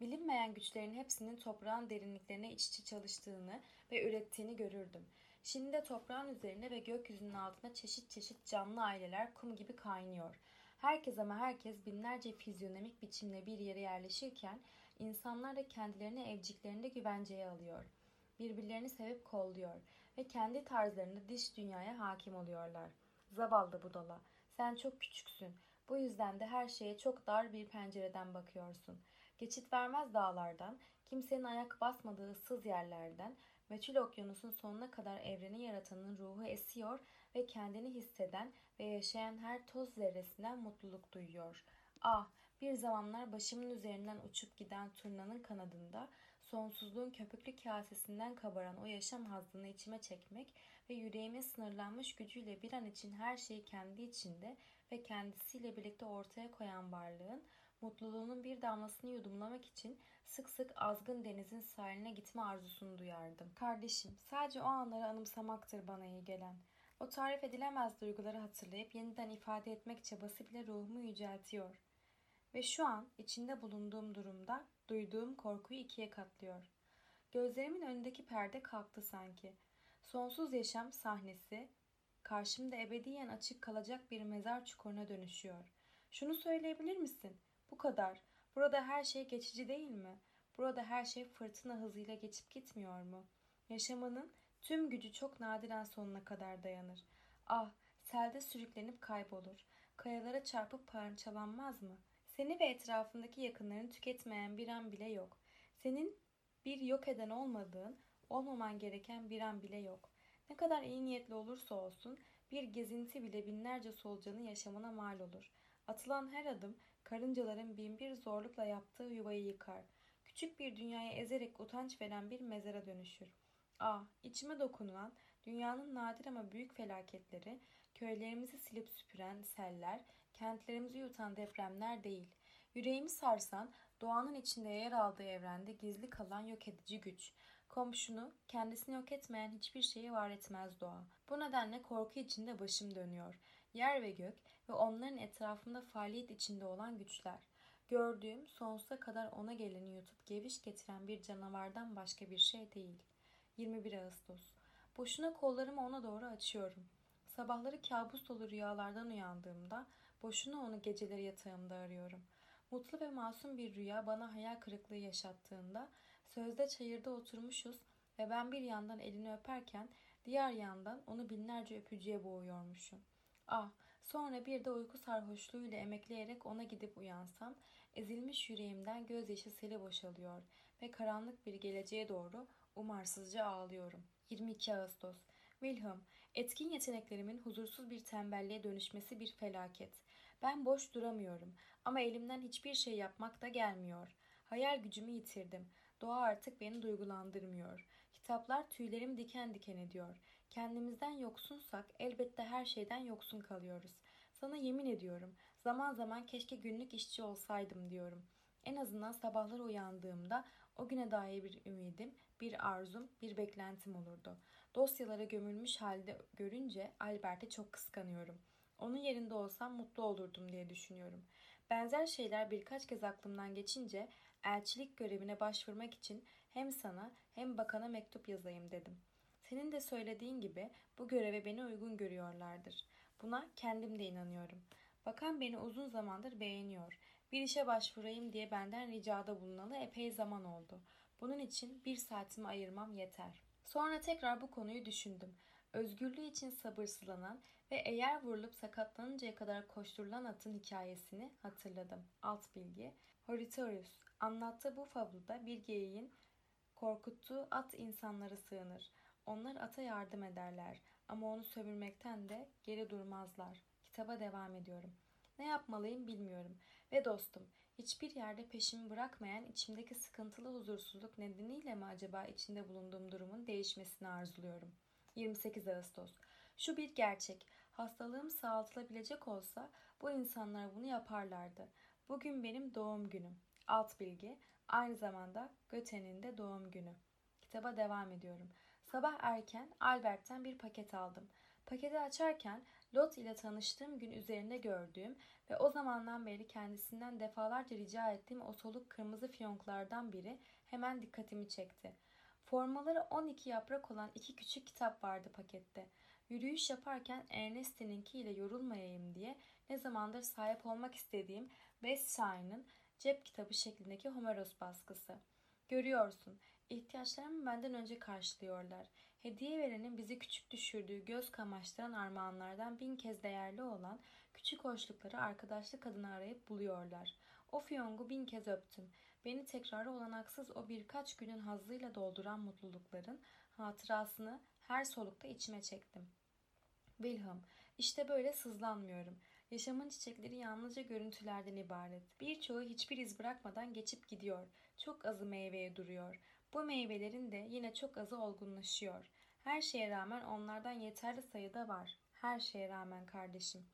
Speaker 1: Bilinmeyen güçlerin hepsinin toprağın derinliklerine iç içe çalıştığını ve ürettiğini görürdüm. Şimdi de toprağın üzerine ve gökyüzünün altına çeşit çeşit canlı aileler kum gibi kaynıyor. Herkes ama herkes binlerce fizyonomik biçimle bir yere yerleşirken insanlar da kendilerini evciklerinde güvenceye alıyor. Birbirlerini sevip kolluyor ve kendi tarzlarında dış dünyaya hakim oluyorlar. Zavallı budala, sen çok küçüksün. Bu yüzden de her şeye çok dar bir pencereden bakıyorsun. Geçit vermez dağlardan, kimsenin ayak basmadığı ıssız yerlerden, meçhul okyanusun sonuna kadar evreni yaratanın ruhu esiyor ve kendini hisseden ve yaşayan her toz zerresinden mutluluk duyuyor. Ah, bir zamanlar başımın üzerinden uçup giden turnanın kanadında sonsuzluğun köpüklü kasesinden kabaran o yaşam hazzını içime çekmek ve yüreğimin sınırlanmış gücüyle bir an için her şeyi kendi içinde ve kendisiyle birlikte ortaya koyan varlığın mutluluğunun bir damlasını yudumlamak için sık sık azgın denizin sahiline gitme arzusunu duyardım. Kardeşim, sadece o anları anımsamaktır bana iyi gelen. O tarif edilemez duyguları hatırlayıp yeniden ifade etmek çabası bile ruhumu yüceltiyor. Ve şu an içinde bulunduğum durumda duyduğum korkuyu ikiye katlıyor. Gözlerimin önündeki perde kalktı sanki. Sonsuz yaşam sahnesi karşımda ebediyen açık kalacak bir mezar çukuruna dönüşüyor. Şunu söyleyebilir misin? Bu kadar. Burada her şey geçici değil mi? Burada her şey fırtına hızıyla geçip gitmiyor mu? Yaşamanın tüm gücü çok nadiren sonuna kadar dayanır. Ah, selde sürüklenip kaybolur. Kayalara çarpıp parçalanmaz mı? Seni ve etrafındaki yakınlarını tüketmeyen bir an bile yok. Senin bir yok eden olmadığın, olmaman gereken bir an bile yok. Ne kadar iyi niyetli olursa olsun bir gezinti bile binlerce solucanın yaşamına mal olur. Atılan her adım karıncaların binbir zorlukla yaptığı yuvayı yıkar. Küçük bir dünyaya ezerek utanç veren bir mezara dönüşür. Ah, içime dokunulan dünyanın nadir ama büyük felaketleri, köylerimizi silip süpüren seller, kentlerimizi yutan depremler değil. Yüreğimi sarsan, doğanın içinde yer aldığı evrende gizli kalan yok edici güç. Komşunu, kendisini yok etmeyen hiçbir şeyi var etmez doğa. Bu nedenle korku içinde başım dönüyor. Yer ve gök ve onların etrafında faaliyet içinde olan güçler. Gördüğüm sonsuza kadar ona geleni yutup geviş getiren bir canavardan başka bir şey değil. 21 Ağustos. Boşuna kollarımı ona doğru açıyorum. Sabahları kabus dolu rüyalardan uyandığımda boşuna onu geceleri yatağımda arıyorum. Mutlu ve masum bir rüya bana hayal kırıklığı yaşattığında sözde çayırda oturmuşuz ve ben bir yandan elini öperken diğer yandan onu binlerce öpücüye boğuyormuşum. Ah, sonra bir de uyku sarhoşluğuyla emekleyerek ona gidip uyansam, ezilmiş yüreğimden gözyaşı seli boşalıyor ve karanlık bir geleceğe doğru umarsızca ağlıyorum. 22 Ağustos Wilhelm, etkin yeteneklerimin huzursuz bir tembelliğe dönüşmesi bir felaket. Ben boş duramıyorum ama elimden hiçbir şey yapmak da gelmiyor. Hayal gücümü yitirdim. Doğa artık beni duygulandırmıyor. Kitaplar tüylerimi diken diken ediyor. Kendimizden yoksunsak elbette her şeyden yoksun kalıyoruz. Sana yemin ediyorum zaman zaman keşke günlük işçi olsaydım diyorum. En azından sabahlar uyandığımda o güne dair bir ümidim, bir arzum, bir beklentim olurdu. Dosyalara gömülmüş halde görünce Albert'i çok kıskanıyorum. Onun yerinde olsam mutlu olurdum diye düşünüyorum. Benzer şeyler birkaç kez aklımdan geçince elçilik görevine başvurmak için hem sana hem bakana mektup yazayım dedim. Senin de söylediğin gibi bu göreve beni uygun görüyorlardır. Buna kendim de inanıyorum. Bakan beni uzun zamandır beğeniyor. Bir işe başvurayım diye benden ricada bulunalı epey zaman oldu. Bunun için bir saatimi ayırmam yeter. Sonra tekrar bu konuyu düşündüm. Özgürlüğü için sabırsızlanan ve eğer vurulup sakatlanıncaya kadar koşturulan atın hikayesini hatırladım. Alt bilgi. Horatius anlattığı bu fabulda bir geyiğin korkuttuğu at insanlara sığınır. Onlar ata yardım ederler ama onu sömürmekten de geri durmazlar. Kitaba devam ediyorum. Ne yapmalıyım bilmiyorum. Ve dostum, hiçbir yerde peşimi bırakmayan içimdeki sıkıntılı huzursuzluk nedeniyle mi acaba içinde bulunduğum durumun değişmesini arzuluyorum. 28 Ağustos. Şu bir gerçek. Hastalığım sağaltılabilecek olsa bu insanlar bunu yaparlardı. Bugün benim doğum günüm. Alt bilgi. Aynı zamanda Göte'nin de doğum günü. Kitaba devam ediyorum. Sabah erken Albert'ten bir paket aldım. Paketi açarken Lot ile tanıştığım gün üzerinde gördüğüm ve o zamandan beri kendisinden defalarca rica ettiğim o soluk kırmızı fiyonklardan biri hemen dikkatimi çekti. Formaları 12 yaprak olan iki küçük kitap vardı pakette. Yürüyüş yaparken Ernestine'inki ile yorulmayayım diye ne zamandır sahip olmak istediğim Westshire'ın cep kitabı şeklindeki Homeros baskısı. Görüyorsun, ihtiyaçlarımı benden önce karşılıyorlar. Hediye verenin bizi küçük düşürdüğü göz kamaştıran armağanlardan bin kez değerli olan küçük hoşlukları arkadaşlık adına arayıp buluyorlar. O fiyongu bin kez öptüm. Beni tekrarı olanaksız o birkaç günün hazzıyla dolduran mutlulukların hatırasını her solukta içime çektim. Wilhelm, işte böyle sızlanmıyorum. Yaşamın çiçekleri yalnızca görüntülerden ibaret. Birçoğu hiçbir iz bırakmadan geçip gidiyor. Çok azı meyveye duruyor. Bu meyvelerin de yine çok azı olgunlaşıyor. Her şeye rağmen onlardan yeterli sayıda var. Her şeye rağmen kardeşim.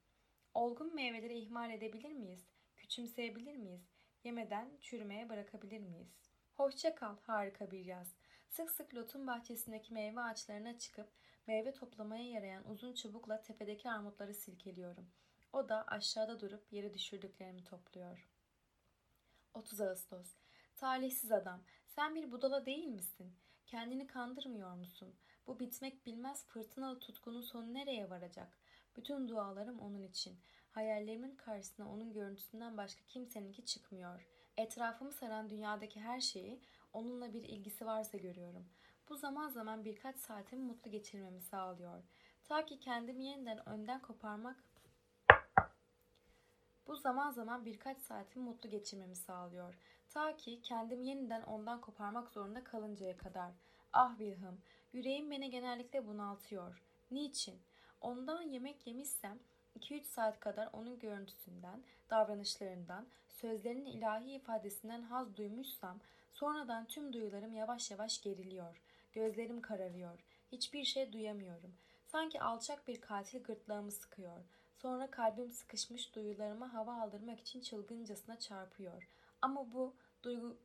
Speaker 1: Olgun meyveleri ihmal edebilir miyiz? Küçümseyebilir miyiz? Yemeden çürümeye bırakabilir miyiz? Hoşça kal harika bir yaz. Sık sık Lot'un bahçesindeki meyve ağaçlarına çıkıp meyve toplamaya yarayan uzun çubukla tepedeki armutları silkeliyorum. O da aşağıda durup yere düşürdüklerimi topluyor. 30 Ağustos Talihsiz adam, sen bir budala değil misin? Kendini kandırmıyor musun? Bu bitmek bilmez fırtınalı tutkunun sonu nereye varacak? Bütün dualarım onun için. Hayallerimin karşısına onun görüntüsünden başka kimseninki çıkmıyor. Etrafımı saran dünyadaki her şeyi onunla bir ilgisi varsa görüyorum. Bu zaman zaman birkaç saatimi mutlu geçirmemi sağlıyor. Ta ki kendimi yeniden önden koparmak bu zaman zaman birkaç saatimi mutlu geçirmemi sağlıyor. Ta ki kendimi yeniden ondan koparmak zorunda kalıncaya kadar. Ah Wilhelm, yüreğim beni genellikle bunaltıyor. Niçin? Ondan yemek yemişsem 2-3 saat kadar onun görüntüsünden, davranışlarından, sözlerinin ilahi ifadesinden haz duymuşsam sonradan tüm duyularım yavaş yavaş geriliyor. Gözlerim kararıyor. Hiçbir şey duyamıyorum. Sanki alçak bir katil gırtlağımı sıkıyor. Sonra kalbim sıkışmış duyularıma hava aldırmak için çılgıncasına çarpıyor. Ama bu duygu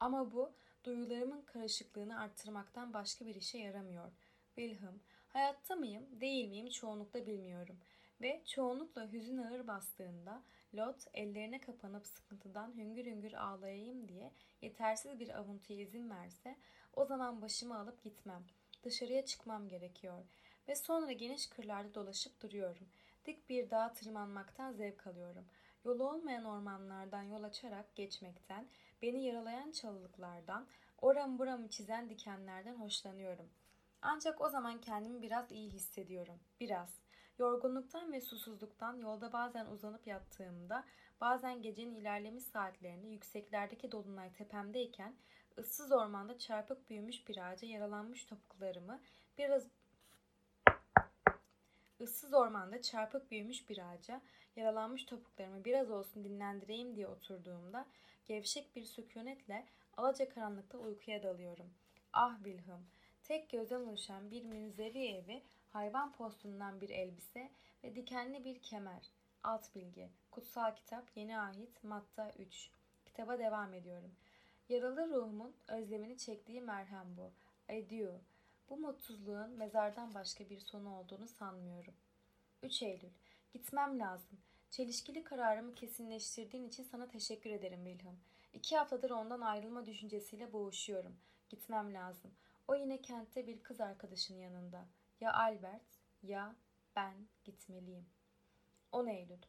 Speaker 1: ama bu duyularımın karışıklığını arttırmaktan başka bir işe yaramıyor. Wilhelm, hayatta mıyım, değil miyim çoğunlukla bilmiyorum. Ve çoğunlukla hüzün ağır bastığında Lot ellerine kapanıp sıkıntıdan hüngür hüngür ağlayayım diye yetersiz bir avuntuya izin verse o zaman başımı alıp gitmem. Dışarıya çıkmam gerekiyor ve sonra geniş kırlarda dolaşıp duruyorum. Dik bir dağa tırmanmaktan zevk alıyorum. Yolu olmayan ormanlardan yol açarak geçmekten, beni yaralayan çalılıklardan, oram buramı çizen dikenlerden hoşlanıyorum. Ancak o zaman kendimi biraz iyi hissediyorum. Biraz. Yorgunluktan ve susuzluktan yolda bazen uzanıp yattığımda, bazen gecenin ilerlemiş saatlerinde yükseklerdeki dolunay tepemdeyken, ıssız ormanda çarpık büyümüş bir ağaca yaralanmış topuklarımı biraz ıssız ormanda çarpık büyümüş bir ağaca yaralanmış topuklarımı biraz olsun dinlendireyim diye oturduğumda gevşek bir sükunetle alaca karanlıkta uykuya dalıyorum. Ah Wilhelm, tek gözden oluşan bir münzevi evi, hayvan postundan bir elbise ve dikenli bir kemer. Alt bilgi, kutsal kitap, yeni ahit, matta 3. Kitaba devam ediyorum. Yaralı ruhumun özlemini çektiği merhem bu. Adieu. Bu mutsuzluğun mezardan başka bir sonu olduğunu sanmıyorum. 3 Eylül. Gitmem lazım. Çelişkili kararımı kesinleştirdiğin için sana teşekkür ederim Wilhelm. İki haftadır ondan ayrılma düşüncesiyle boğuşuyorum. Gitmem lazım. O yine kentte bir kız arkadaşının yanında. Ya Albert ya ben gitmeliyim. 10 Eylül.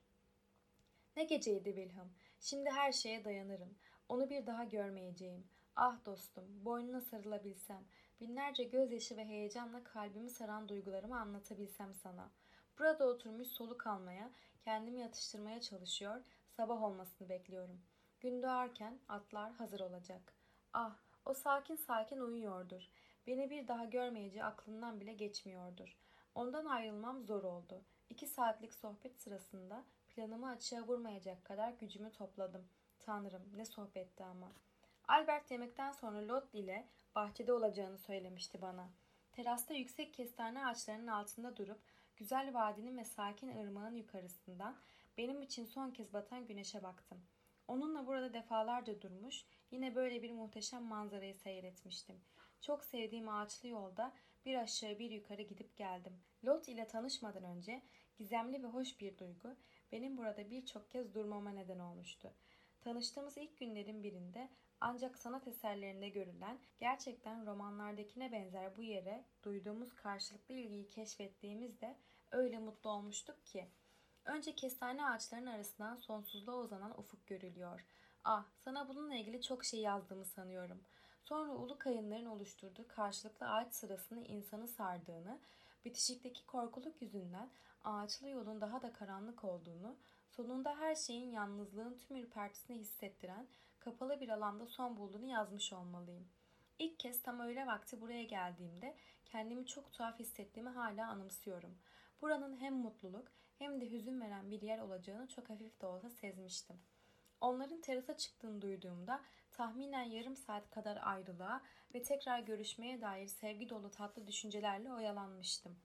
Speaker 1: Ne geceydi Wilhelm. Şimdi her şeye dayanırım. Onu bir daha görmeyeceğim. Ah dostum, boynuna sarılabilsem, binlerce gözyaşı ve heyecanla kalbimi saran duygularımı anlatabilsem sana. Burada oturmuş soluk almaya, kendimi yatıştırmaya çalışıyor, sabah olmasını bekliyorum. Gün doğarken atlar hazır olacak. Ah, o sakin sakin uyuyordur. Beni bir daha görmeyeceği aklından bile geçmiyordur. Ondan ayrılmam zor oldu. İki saatlik sohbet sırasında planımı açığa vurmayacak kadar gücümü topladım. Tanrım ne sohbetti ama. Albert yemekten sonra Lot ile bahçede olacağını söylemişti bana. Terasta yüksek kestane ağaçlarının altında durup güzel vadinin ve sakin ırmağın yukarısından benim için son kez batan güneşe baktım. Onunla burada defalarca durmuş, yine böyle bir muhteşem manzarayı seyretmiştim. Çok sevdiğim ağaçlı yolda bir aşağı bir yukarı gidip geldim. Lot ile tanışmadan önce gizemli ve hoş bir duygu benim burada birçok kez durmama neden olmuştu. Tanıştığımız ilk günlerin birinde Ancak sanat eserlerinde görülen gerçekten romanlardakine benzer bu yere duyduğumuz karşılıklı ilgiyi keşfettiğimizde öyle mutlu olmuştuk ki. Önce kestane ağaçlarının arasından sonsuzluğa uzanan ufuk görülüyor. Ah, sana bununla ilgili çok şey yazdığımı sanıyorum. Sonra ulu kayınların oluşturduğu karşılıklı ağaç sırasını insanı sardığını, bitişikteki korkuluk yüzünden ağaçlı yolun daha da karanlık olduğunu, sonunda her şeyin yalnızlığın tüm ürpertisini hissettiren kapalı bir alanda son bulduğunu yazmış olmalıyım. İlk kez tam öğle vakti buraya geldiğimde kendimi çok tuhaf hissettiğimi hala anımsıyorum. Buranın hem mutluluk hem de hüzün veren bir yer olacağını çok hafif de olsa sezmiştim. Onların terasa çıktığını duyduğumda tahminen yarım saat kadar ayrılığa ve tekrar görüşmeye dair sevgi dolu tatlı düşüncelerle oyalanmıştım.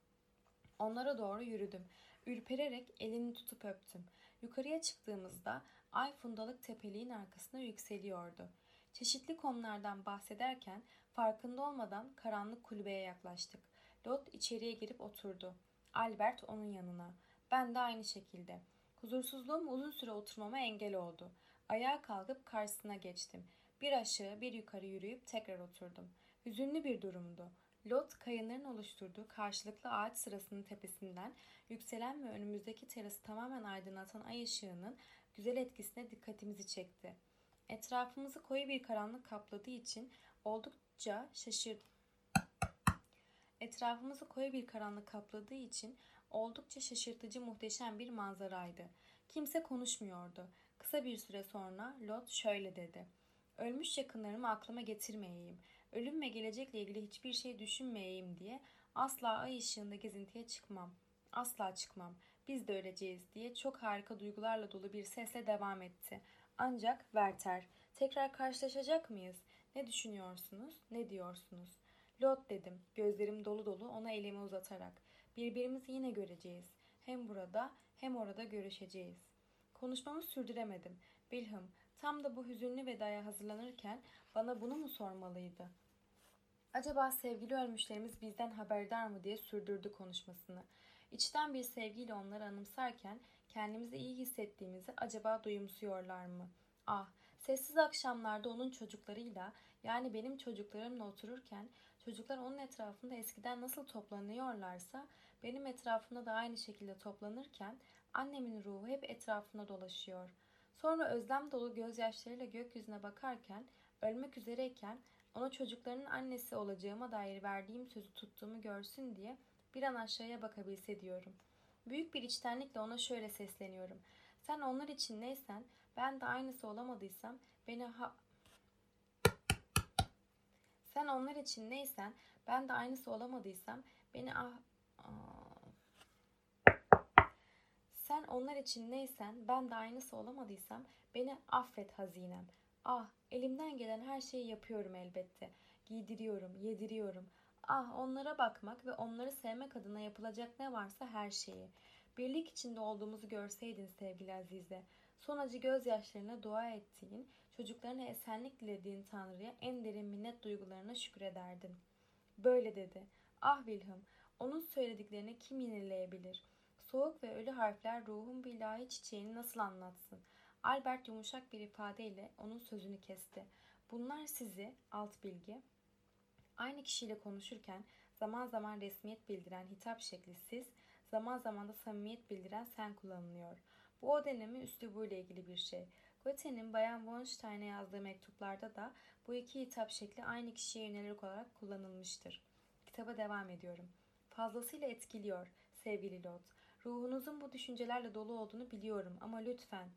Speaker 1: Onlara doğru yürüdüm. Ürpererek elini tutup öptüm. Yukarıya çıktığımızda ay fundalık tepeliğin arkasına yükseliyordu. Çeşitli konulardan bahsederken farkında olmadan karanlık kulübeye yaklaştık. Lot içeriye girip oturdu. Albert onun yanına. Ben de aynı şekilde. Huzursuzluğum uzun süre oturmama engel oldu. Ayağa kalkıp karşısına geçtim. Bir aşağı bir yukarı yürüyüp tekrar oturdum. Hüzünlü bir durumdu. Lot kayınların oluşturduğu karşılıklı ağaç sırasının tepesinden yükselen ve önümüzdeki terası tamamen aydınlatan ay ışığının güzel etkisine dikkatimizi çekti. Etrafımızı koyu bir karanlık kapladığı için oldukça şaşır Etrafımızı koyu bir karanlık kapladığı için oldukça şaşırtıcı muhteşem bir manzaraydı. Kimse konuşmuyordu. Kısa bir süre sonra Lot şöyle dedi. Ölmüş yakınlarımı aklıma getirmeyeyim. Ölüm ve gelecekle ilgili hiçbir şey düşünmeyeyim diye asla ay ışığında gezintiye çıkmam. Asla çıkmam. Biz de öleceğiz diye çok harika duygularla dolu bir sesle devam etti. Ancak Werther, tekrar karşılaşacak mıyız? Ne düşünüyorsunuz? Ne diyorsunuz? Lot dedim, gözlerim dolu dolu ona elimi uzatarak. Birbirimizi yine göreceğiz. Hem burada hem orada görüşeceğiz. Konuşmamı sürdüremedim. Wilhelm, tam da bu hüzünlü vedaya hazırlanırken bana bunu mu sormalıydı? Acaba sevgili ölmüşlerimiz bizden haberdar mı diye sürdürdü konuşmasını. İçten bir sevgiyle onları anımsarken kendimizi iyi hissettiğimizi acaba duyumsuyorlar mı? Ah, sessiz akşamlarda onun çocuklarıyla yani benim çocuklarımla otururken çocuklar onun etrafında eskiden nasıl toplanıyorlarsa benim etrafımda da aynı şekilde toplanırken annemin ruhu hep etrafında dolaşıyor. Sonra özlem dolu gözyaşlarıyla gökyüzüne bakarken ölmek üzereyken ona çocuklarının annesi olacağıma dair verdiğim sözü tuttuğumu görsün diye bir an aşağıya bakabilse diyorum. Büyük bir içtenlikle ona şöyle sesleniyorum. Sen onlar için neysen ben de aynısı olamadıysam beni ha sen onlar için neysen ben de aynısı olamadıysam beni ah sen onlar için neysen ben de aynısı olamadıysam beni affet hazinem. Ah elimden gelen her şeyi yapıyorum elbette. Giydiriyorum, yediriyorum. Ah onlara bakmak ve onları sevmek adına yapılacak ne varsa her şeyi. Birlik içinde olduğumuzu görseydin sevgili Azize. Son acı gözyaşlarına dua ettiğin, çocuklarına esenlik dilediğin Tanrı'ya en derin minnet duygularına şükrederdin. Böyle dedi. Ah Wilhelm, onun söylediklerini kim yenileyebilir? Soğuk ve ölü harfler ruhun bir ilahi çiçeğini nasıl anlatsın? Albert yumuşak bir ifadeyle onun sözünü kesti. Bunlar sizi, alt bilgi, aynı kişiyle konuşurken zaman zaman resmiyet bildiren hitap şekli siz, zaman zaman da samimiyet bildiren sen kullanılıyor. Bu o dönemin üslubuyla ilgili bir şey. Goethe'nin Bayan von Stein'e yazdığı mektuplarda da bu iki hitap şekli aynı kişiye yönelik olarak kullanılmıştır. Kitaba devam ediyorum. Fazlasıyla etkiliyor sevgili Lot. Ruhunuzun bu düşüncelerle dolu olduğunu biliyorum ama lütfen.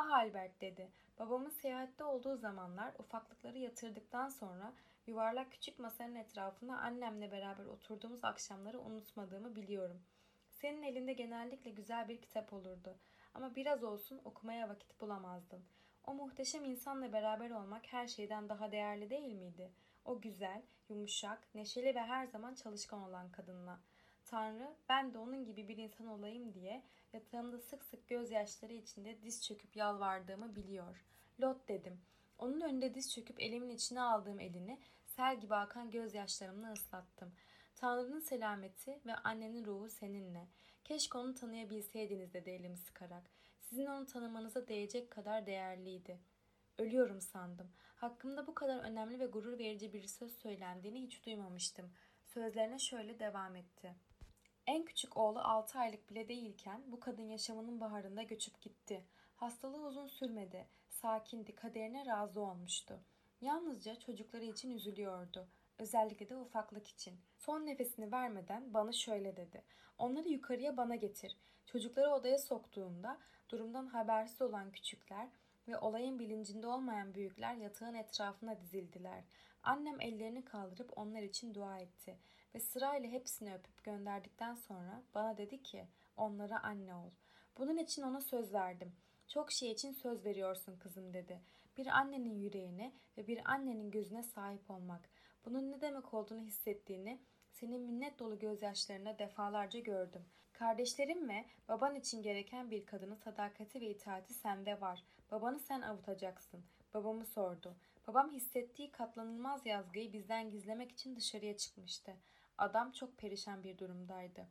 Speaker 1: Ah Albert dedi. Babamın seyahatte olduğu zamanlar ufaklıkları yatırdıktan sonra yuvarlak küçük masanın etrafında annemle beraber oturduğumuz akşamları unutmadığımı biliyorum. Senin elinde genellikle güzel bir kitap olurdu ama biraz olsun okumaya vakit bulamazdın. O muhteşem insanla beraber olmak her şeyden daha değerli değil miydi? O güzel, yumuşak, neşeli ve her zaman çalışkan olan kadınla. Tanrı ben de onun gibi bir insan olayım diye yatağımda sık sık gözyaşları içinde diz çöküp yalvardığımı biliyor. Lot dedim. Onun önünde diz çöküp elimin içine aldığım elini sel gibi akan gözyaşlarımla ıslattım. Tanrı'nın selameti ve annenin ruhu seninle. Keşke onu tanıyabilseydiniz dedi elimi sıkarak. Sizin onu tanımanıza değecek kadar değerliydi. Ölüyorum sandım. Hakkımda bu kadar önemli ve gurur verici bir söz söylendiğini hiç duymamıştım. Sözlerine şöyle devam etti. En küçük oğlu 6 aylık bile değilken bu kadın yaşamının baharında göçüp gitti. Hastalığı uzun sürmedi. Sakindi, kaderine razı olmuştu. Yalnızca çocukları için üzülüyordu. Özellikle de ufaklık için. Son nefesini vermeden bana şöyle dedi. Onları yukarıya bana getir. Çocukları odaya soktuğumda durumdan habersiz olan küçükler ve olayın bilincinde olmayan büyükler yatağın etrafına dizildiler. Annem ellerini kaldırıp onlar için dua etti ve sırayla hepsini öpüp gönderdikten sonra bana dedi ki onlara anne ol. Bunun için ona söz verdim. Çok şey için söz veriyorsun kızım dedi. Bir annenin yüreğine ve bir annenin gözüne sahip olmak. Bunun ne demek olduğunu hissettiğini senin minnet dolu gözyaşlarına defalarca gördüm. Kardeşlerim ve baban için gereken bir kadının sadakati ve itaati sende var. Babanı sen avutacaksın. Babamı sordu. Babam hissettiği katlanılmaz yazgıyı bizden gizlemek için dışarıya çıkmıştı. Adam çok perişan bir durumdaydı.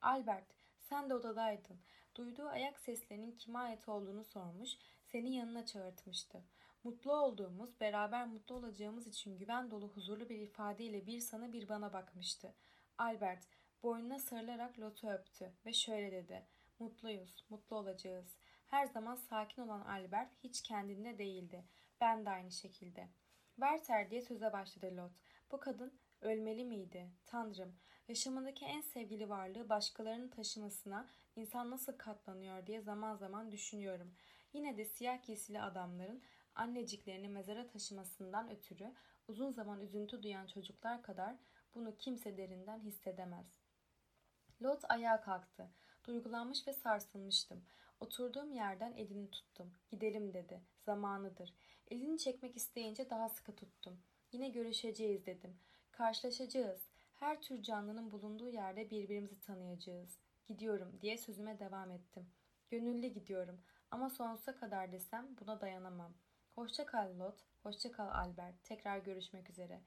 Speaker 1: Albert, sen de odadaydın. Duyduğu ayak seslerinin kime ait olduğunu sormuş, seni yanına çağırtmıştı. Mutlu olduğumuz, beraber mutlu olacağımız için güven dolu huzurlu bir ifadeyle bir sana bir bana bakmıştı. Albert boynuna sarılarak Lot'u öptü ve şöyle dedi. Mutluyuz, mutlu olacağız. Her zaman sakin olan Albert hiç kendinde değildi. Ben de aynı şekilde. Werther diye söze başladı Lot. Bu kadın ölmeli miydi? Tanrım, yaşamındaki en sevgili varlığı başkalarının taşımasına insan nasıl katlanıyor diye zaman zaman düşünüyorum. Yine de siyah giysili adamların anneciklerini mezara taşımasından ötürü uzun zaman üzüntü duyan çocuklar kadar bunu kimse derinden hissedemez. Lot ayağa kalktı. Duygulanmış ve sarsılmıştım. Oturduğum yerden elini tuttum. Gidelim dedi. Zamanıdır. Elini çekmek isteyince daha sıkı tuttum. Yine görüşeceğiz dedim. Karşılaşacağız. Her tür canlının bulunduğu yerde birbirimizi tanıyacağız. Gidiyorum diye sözüme devam ettim. Gönüllü gidiyorum ama sonsuza kadar desem buna dayanamam. Hoşça kal Lot, hoşça kal Albert. Tekrar görüşmek üzere.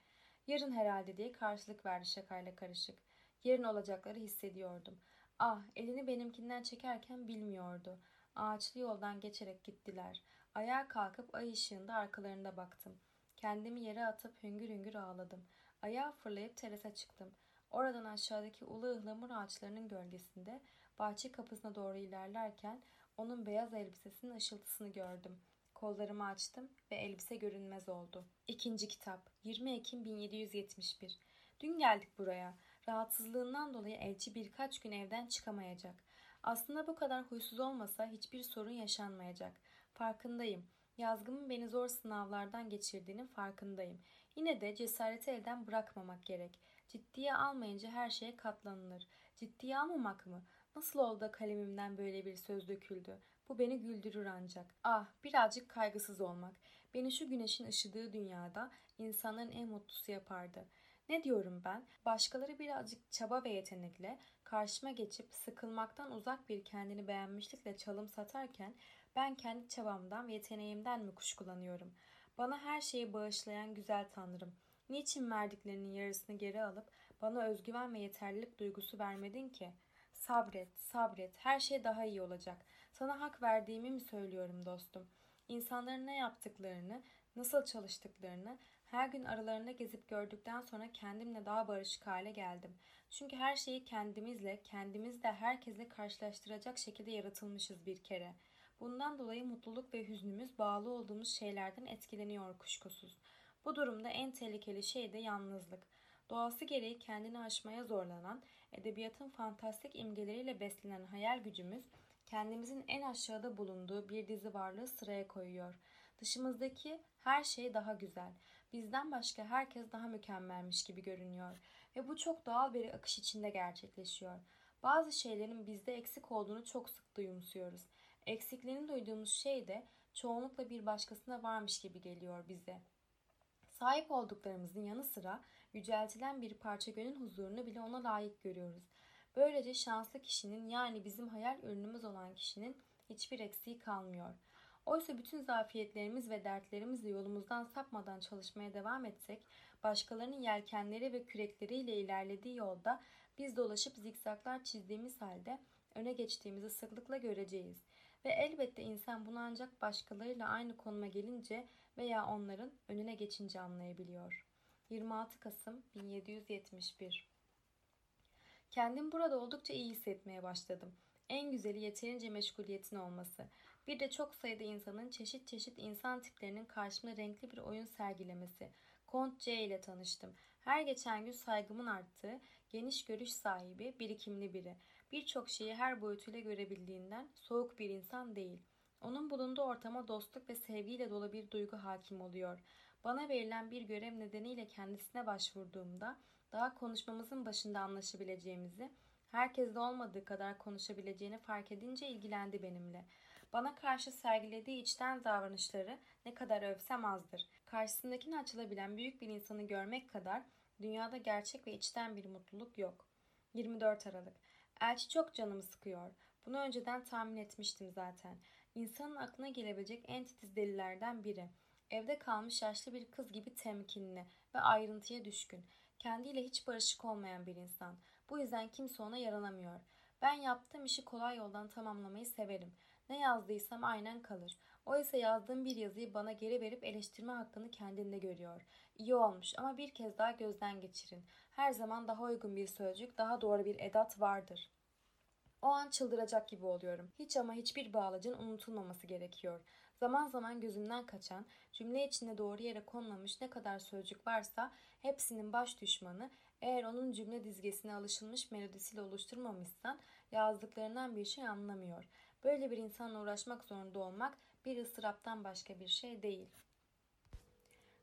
Speaker 1: Yarın herhalde diye karşılık verdi şakayla karışık. Yarın olacakları hissediyordum. Ah, elini benimkinden çekerken bilmiyordu. Ağaçlı yoldan geçerek gittiler. Ayağa kalkıp ay ışığında arkalarında baktım. Kendimi yere atıp hüngür hüngür ağladım. Ayağa fırlayıp terasa çıktım. Oradan aşağıdaki ulu ıhlamur ağaçlarının gölgesinde bahçe kapısına doğru ilerlerken onun beyaz elbisesinin ışıltısını gördüm. Kollarımı açtım ve elbise görünmez oldu. İkinci kitap 20 Ekim 1771 Dün geldik buraya. Rahatsızlığından dolayı elçi birkaç gün evden çıkamayacak. Aslında bu kadar huysuz olmasa hiçbir sorun yaşanmayacak. Farkındayım. Yazgımın beni zor sınavlardan geçirdiğinin farkındayım. Yine de cesareti elden bırakmamak gerek. Ciddiye almayınca her şeye katlanılır. Ciddiye almamak mı? Nasıl oldu da kalemimden böyle bir söz döküldü? Bu beni güldürür ancak. Ah, birazcık kaygısız olmak. Beni şu güneşin ışıdığı dünyada insanların en mutlusu yapardı. Ne diyorum ben? Başkaları birazcık çaba ve yetenekle karşıma geçip sıkılmaktan uzak bir kendini beğenmişlikle çalım satarken ben kendi çabamdan ve yeteneğimden mi kuşkulanıyorum? Bana her şeyi bağışlayan güzel Tanrım. Niçin verdiklerinin yarısını geri alıp bana özgüven ve yeterlilik duygusu vermedin ki? Sabret, sabret. Her şey daha iyi olacak. Sana hak verdiğimi mi söylüyorum dostum? İnsanların ne yaptıklarını, nasıl çalıştıklarını her gün aralarında gezip gördükten sonra kendimle daha barışık hale geldim. Çünkü her şeyi kendimizle, kendimizle herkesle karşılaştıracak şekilde yaratılmışız bir kere. Bundan dolayı mutluluk ve hüznümüz bağlı olduğumuz şeylerden etkileniyor kuşkusuz. Bu durumda en tehlikeli şey de yalnızlık. Doğası gereği kendini aşmaya zorlanan, edebiyatın fantastik imgeleriyle beslenen hayal gücümüz kendimizin en aşağıda bulunduğu bir dizi varlığı sıraya koyuyor. Dışımızdaki her şey daha güzel. Bizden başka herkes daha mükemmelmiş gibi görünüyor ve bu çok doğal bir akış içinde gerçekleşiyor. Bazı şeylerin bizde eksik olduğunu çok sık duyumsuyoruz. Eksikliğini duyduğumuz şey de çoğunlukla bir başkasına varmış gibi geliyor bize. Sahip olduklarımızın yanı sıra yüceltilen bir parça gönül huzurunu bile ona layık görüyoruz. Böylece şanslı kişinin yani bizim hayal ürünümüz olan kişinin hiçbir eksiği kalmıyor. Oysa bütün zafiyetlerimiz ve dertlerimizle yolumuzdan sapmadan çalışmaya devam etsek, başkalarının yelkenleri ve kürekleriyle ilerlediği yolda biz dolaşıp zikzaklar çizdiğimiz halde öne geçtiğimizi sıklıkla göreceğiz. Ve elbette insan bunu ancak başkalarıyla aynı konuma gelince veya onların önüne geçince anlayabiliyor. 26 Kasım 1771 Kendim burada oldukça iyi hissetmeye başladım. En güzeli yeterince meşguliyetin olması. Bir de çok sayıda insanın çeşit çeşit insan tiplerinin karşımda renkli bir oyun sergilemesi. Kont C ile tanıştım. Her geçen gün saygımın arttığı, geniş görüş sahibi, birikimli biri. Birçok şeyi her boyutuyla görebildiğinden soğuk bir insan değil. Onun bulunduğu ortama dostluk ve sevgiyle dolu bir duygu hakim oluyor. Bana verilen bir görev nedeniyle kendisine başvurduğumda daha konuşmamızın başında anlaşabileceğimizi, herkeste olmadığı kadar konuşabileceğini fark edince ilgilendi benimle. Bana karşı sergilediği içten davranışları ne kadar övsem azdır. Karşısındakine açılabilen büyük bir insanı görmek kadar dünyada gerçek ve içten bir mutluluk yok. 24 Aralık Elçi çok canımı sıkıyor. Bunu önceden tahmin etmiştim zaten. İnsanın aklına gelebilecek en titiz delilerden biri. Evde kalmış yaşlı bir kız gibi temkinli ve ayrıntıya düşkün. Kendiyle hiç barışık olmayan bir insan. Bu yüzden kimse ona yaranamıyor. Ben yaptığım işi kolay yoldan tamamlamayı severim. Ne yazdıysam aynen kalır. O ise yazdığım bir yazıyı bana geri verip eleştirme hakkını kendinde görüyor. İyi olmuş ama bir kez daha gözden geçirin. Her zaman daha uygun bir sözcük, daha doğru bir edat vardır. O an çıldıracak gibi oluyorum. Hiç ama hiçbir bağlacın unutulmaması gerekiyor. Zaman zaman gözümden kaçan, cümle içinde doğru yere konmamış ne kadar sözcük varsa hepsinin baş düşmanı, eğer onun cümle dizgesine alışılmış melodisiyle oluşturmamışsan yazdıklarından bir şey anlamıyor. Böyle bir insanla uğraşmak zorunda olmak bir ıstıraptan başka bir şey değil.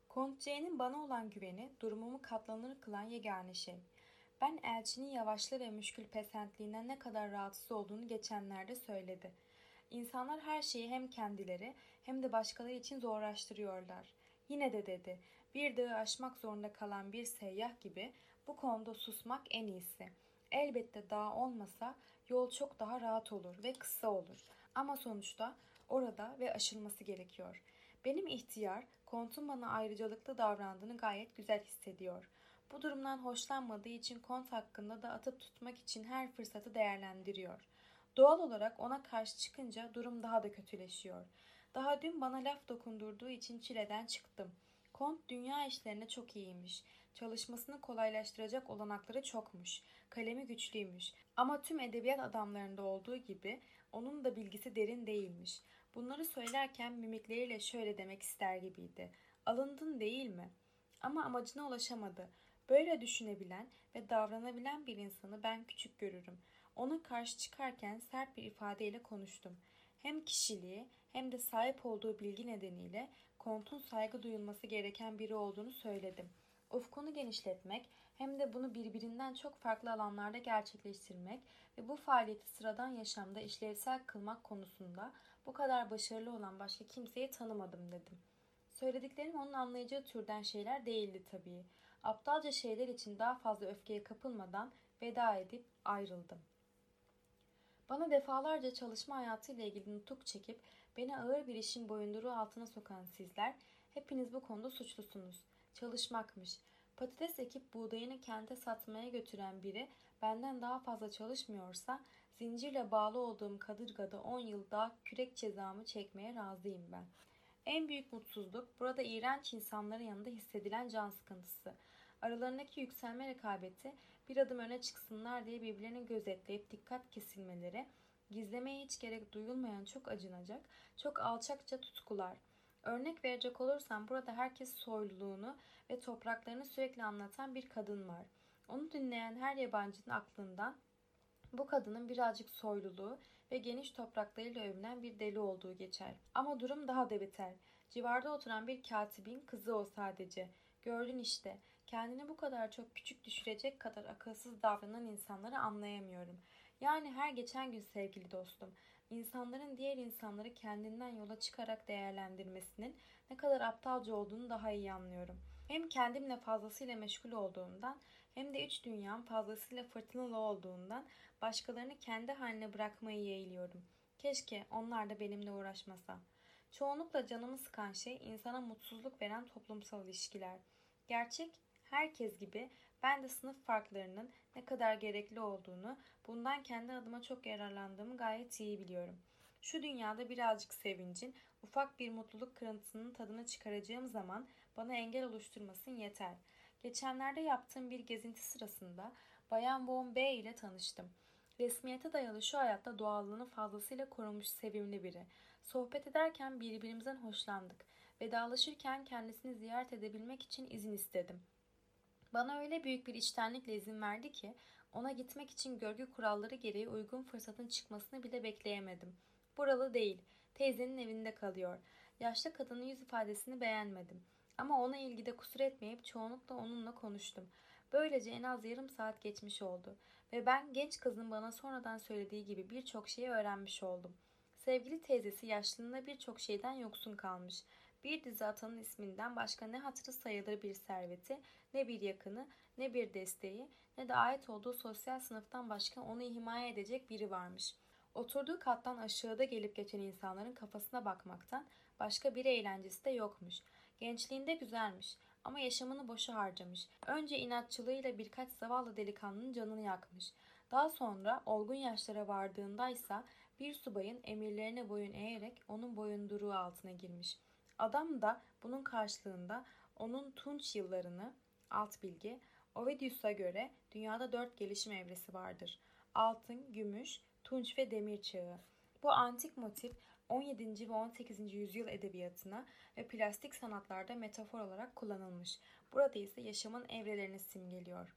Speaker 1: Kont C'nin bana olan güveni durumumu katlanır kılan yegane şey. Ben elçinin yavaşlı ve müşkül pesentliğinden ne kadar rahatsız olduğunu geçenlerde söyledi. İnsanlar her şeyi hem kendileri hem de başkaları için zorlaştırıyorlar. Yine de dedi, bir dağı aşmak zorunda kalan bir seyyah gibi bu konuda susmak en iyisi. Elbette dağ olmasa yol çok daha rahat olur ve kısa olur. Ama sonuçta orada ve aşılması gerekiyor. Benim ihtiyar, kontun bana ayrıcalıklı davrandığını gayet güzel hissediyor. Bu durumdan hoşlanmadığı için kont hakkında da atıp tutmak için her fırsatı değerlendiriyor. Doğal olarak ona karşı çıkınca durum daha da kötüleşiyor. Daha dün bana laf dokundurduğu için çileden çıktım. Kont dünya işlerine çok iyiymiş. Çalışmasını kolaylaştıracak olanakları çokmuş. Kalemi güçlüymüş. Ama tüm edebiyat adamlarında olduğu gibi onun da bilgisi derin değilmiş. Bunları söylerken mimikleriyle şöyle demek ister gibiydi. Alındın değil mi? Ama amacına ulaşamadı. Böyle düşünebilen ve davranabilen bir insanı ben küçük görürüm. Ona karşı çıkarken sert bir ifadeyle konuştum. Hem kişiliği hem de sahip olduğu bilgi nedeniyle kontun saygı duyulması gereken biri olduğunu söyledim. Ufkunu genişletmek hem de bunu birbirinden çok farklı alanlarda gerçekleştirmek ve bu faaliyeti sıradan yaşamda işlevsel kılmak konusunda bu kadar başarılı olan başka kimseyi tanımadım dedim. Söylediklerim onun anlayacağı türden şeyler değildi tabii. Aptalca şeyler için daha fazla öfkeye kapılmadan veda edip ayrıldım. Bana defalarca çalışma hayatıyla ilgili nutuk çekip beni ağır bir işin boyunduruğu altına sokan sizler hepiniz bu konuda suçlusunuz. Çalışmakmış. Patates ekip buğdayını kente satmaya götüren biri benden daha fazla çalışmıyorsa zincirle bağlı olduğum kadırgada 10 yıl daha kürek cezamı çekmeye razıyım ben. En büyük mutsuzluk burada iğrenç insanların yanında hissedilen can sıkıntısı. Aralarındaki yükselme rekabeti bir adım öne çıksınlar diye birbirlerini gözetleyip dikkat kesilmeleri, gizlemeye hiç gerek duyulmayan çok acınacak, çok alçakça tutkular. Örnek verecek olursam burada herkes soyluluğunu ve topraklarını sürekli anlatan bir kadın var. Onu dinleyen her yabancının aklından bu kadının birazcık soyluluğu ve geniş topraklarıyla övünen bir deli olduğu geçer. Ama durum daha da beter. Civarda oturan bir katibin kızı o sadece. Gördün işte. Kendini bu kadar çok küçük düşürecek kadar akılsız davranan insanları anlayamıyorum. Yani her geçen gün sevgili dostum, insanların diğer insanları kendinden yola çıkarak değerlendirmesinin ne kadar aptalca olduğunu daha iyi anlıyorum. Hem kendimle fazlasıyla meşgul olduğumdan hem de üç dünyam fazlasıyla fırtınalı olduğundan başkalarını kendi haline bırakmayı yeğliyorum. Keşke onlar da benimle uğraşmasa. Çoğunlukla canımı sıkan şey insana mutsuzluk veren toplumsal ilişkiler. Gerçek herkes gibi ben de sınıf farklarının ne kadar gerekli olduğunu, bundan kendi adıma çok yararlandığımı gayet iyi biliyorum. Şu dünyada birazcık sevincin, ufak bir mutluluk kırıntısının tadını çıkaracağım zaman bana engel oluşturmasın yeter. Geçenlerde yaptığım bir gezinti sırasında Bayan Von B ile tanıştım. Resmiyete dayalı şu hayatta doğallığını fazlasıyla korunmuş sevimli biri. Sohbet ederken birbirimizden hoşlandık. Vedalaşırken kendisini ziyaret edebilmek için izin istedim. Bana öyle büyük bir içtenlikle izin verdi ki ona gitmek için görgü kuralları gereği uygun fırsatın çıkmasını bile bekleyemedim. Buralı değil, teyzenin evinde kalıyor. Yaşlı kadının yüz ifadesini beğenmedim. Ama ona ilgide kusur etmeyip çoğunlukla onunla konuştum. Böylece en az yarım saat geçmiş oldu ve ben genç kızın bana sonradan söylediği gibi birçok şeyi öğrenmiş oldum. Sevgili teyzesi yaşlılığında birçok şeyden yoksun kalmış. Bir dizi atanın isminden başka ne hatırı sayılır bir serveti, ne bir yakını, ne bir desteği, ne de ait olduğu sosyal sınıftan başka onu himaye edecek biri varmış. Oturduğu kattan aşağıda gelip geçen insanların kafasına bakmaktan başka bir eğlencesi de yokmuş. Gençliğinde güzelmiş ama yaşamını boşa harcamış. Önce inatçılığıyla birkaç zavallı delikanlının canını yakmış. Daha sonra olgun yaşlara vardığındaysa bir subayın emirlerine boyun eğerek onun boyunduruğu altına girmiş. Adam da bunun karşılığında onun tunç yıllarını, alt bilgi, Ovidius'a göre dünyada dört gelişim evresi vardır. Altın, gümüş, tunç ve demir çağı. Bu antik motif 17. ve 18. yüzyıl edebiyatına ve plastik sanatlarda metafor olarak kullanılmış. Burada ise yaşamın evrelerini simgeliyor.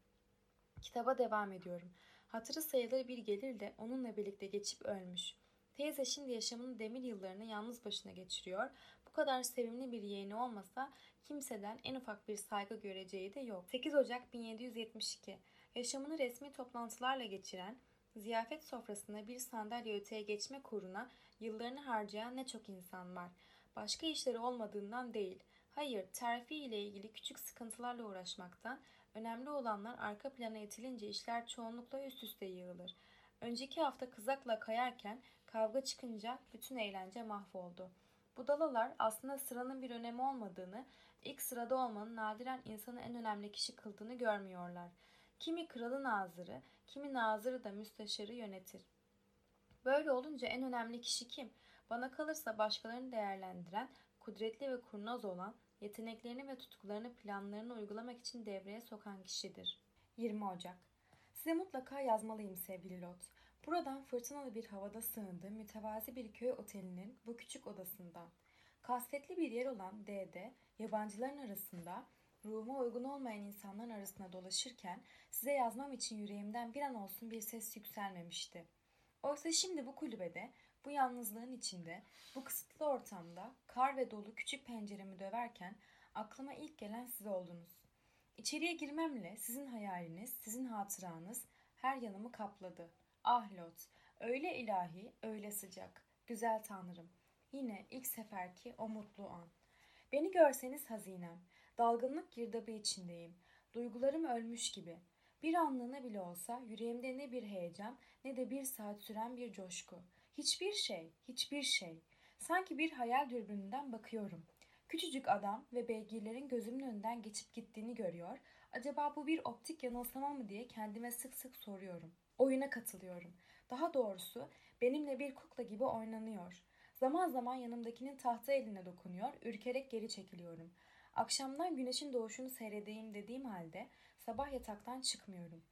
Speaker 1: Kitaba devam ediyorum. Hatırı sayılır bir gelirle onunla birlikte geçip ölmüş. Teyze şimdi yaşamının demir yıllarını yalnız başına geçiriyor. Bu kadar sevimli bir yeğeni olmasa kimseden en ufak bir saygı göreceği de yok. 8 Ocak 1772 Yaşamını resmi toplantılarla geçiren, ziyafet sofrasında bir sandalye öteye geçmek uğruna yıllarını harcayan ne çok insan var. Başka işleri olmadığından değil. Hayır, terfi ile ilgili küçük sıkıntılarla uğraşmaktan, önemli olanlar arka plana itilince işler çoğunlukla üst üste yığılır. Önceki hafta kızakla kayarken kavga çıkınca bütün eğlence mahvoldu. Budalalar aslında sıranın bir önemi olmadığını, ilk sırada olmanın nadiren insanı en önemli kişi kıldığını görmüyorlar. Kimi kralı nazırı, kimi nazırı da müsteşarı yönetir. Böyle olunca en önemli kişi kim? Bana kalırsa başkalarını değerlendiren, kudretli ve kurnaz olan, yeteneklerini ve tutkularını planlarını uygulamak için devreye sokan kişidir. 20 Ocak Size mutlaka yazmalıyım sevgili Lot. Buradan fırtınalı bir havada sığındığım mütevazi bir köy otelinin bu küçük odasından. Kasvetli bir yer olan D'de yabancıların arasında ruhuma uygun olmayan insanların arasında dolaşırken size yazmam için yüreğimden bir an olsun bir ses yükselmemişti. Oysa şimdi bu kulübede, bu yalnızlığın içinde, bu kısıtlı ortamda kar ve dolu küçük penceremi döverken aklıma ilk gelen siz oldunuz. İçeriye girmemle sizin hayaliniz, sizin hatıranız her yanımı kapladı. Ah Lot, öyle ilahi, öyle sıcak, güzel tanrım. Yine ilk seferki o mutlu an. Beni görseniz hazinem, dalgınlık girdabı içindeyim. Duygularım ölmüş gibi. Bir anlığına bile olsa yüreğimde ne bir heyecan ne de bir saat süren bir coşku. Hiçbir şey, hiçbir şey. Sanki bir hayal dürbününden bakıyorum. Küçücük adam ve beygirlerin gözümün önünden geçip gittiğini görüyor. Acaba bu bir optik yanılsama mı diye kendime sık sık soruyorum. Oyuna katılıyorum. Daha doğrusu benimle bir kukla gibi oynanıyor. Zaman zaman yanımdakinin tahta eline dokunuyor, ürkerek geri çekiliyorum. Akşamdan güneşin doğuşunu seyredeyim dediğim halde sabah yataktan çıkmıyorum.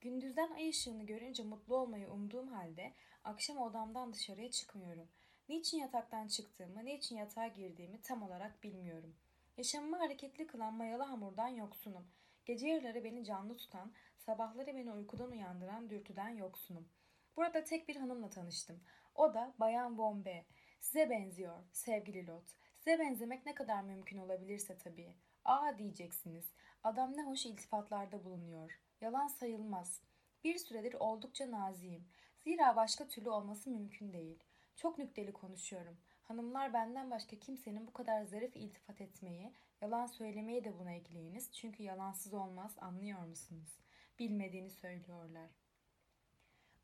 Speaker 1: Gündüzden ay ışığını görünce mutlu olmayı umduğum halde akşam odamdan dışarıya çıkmıyorum. Niçin yataktan çıktığımı, niçin yatağa girdiğimi tam olarak bilmiyorum. Yaşamımı hareketli kılan mayalı hamurdan yoksunum. Gece yarıları beni canlı tutan, sabahları beni uykudan uyandıran dürtüden yoksunum. Burada tek bir hanımla tanıştım. O da Bayan Bombe. Size benziyor sevgili Lot. Size benzemek ne kadar mümkün olabilirse tabii. Aa diyeceksiniz. Adam ne hoş iltifatlarda bulunuyor. Yalan sayılmaz. Bir süredir oldukça naziyim. Zira başka türlü olması mümkün değil. Çok nükteli konuşuyorum. Hanımlar benden başka kimsenin bu kadar zarif iltifat etmeyi, yalan söylemeyi de buna ekleyiniz. Çünkü yalansız olmaz anlıyor musunuz? Bilmediğini söylüyorlar.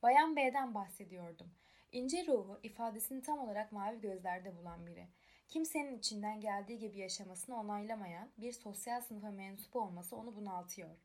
Speaker 1: Bayan B'den bahsediyordum. İnce ruhu ifadesini tam olarak mavi gözlerde bulan biri. Kimsenin içinden geldiği gibi yaşamasını onaylamayan bir sosyal sınıfa mensup olması onu bunaltıyor.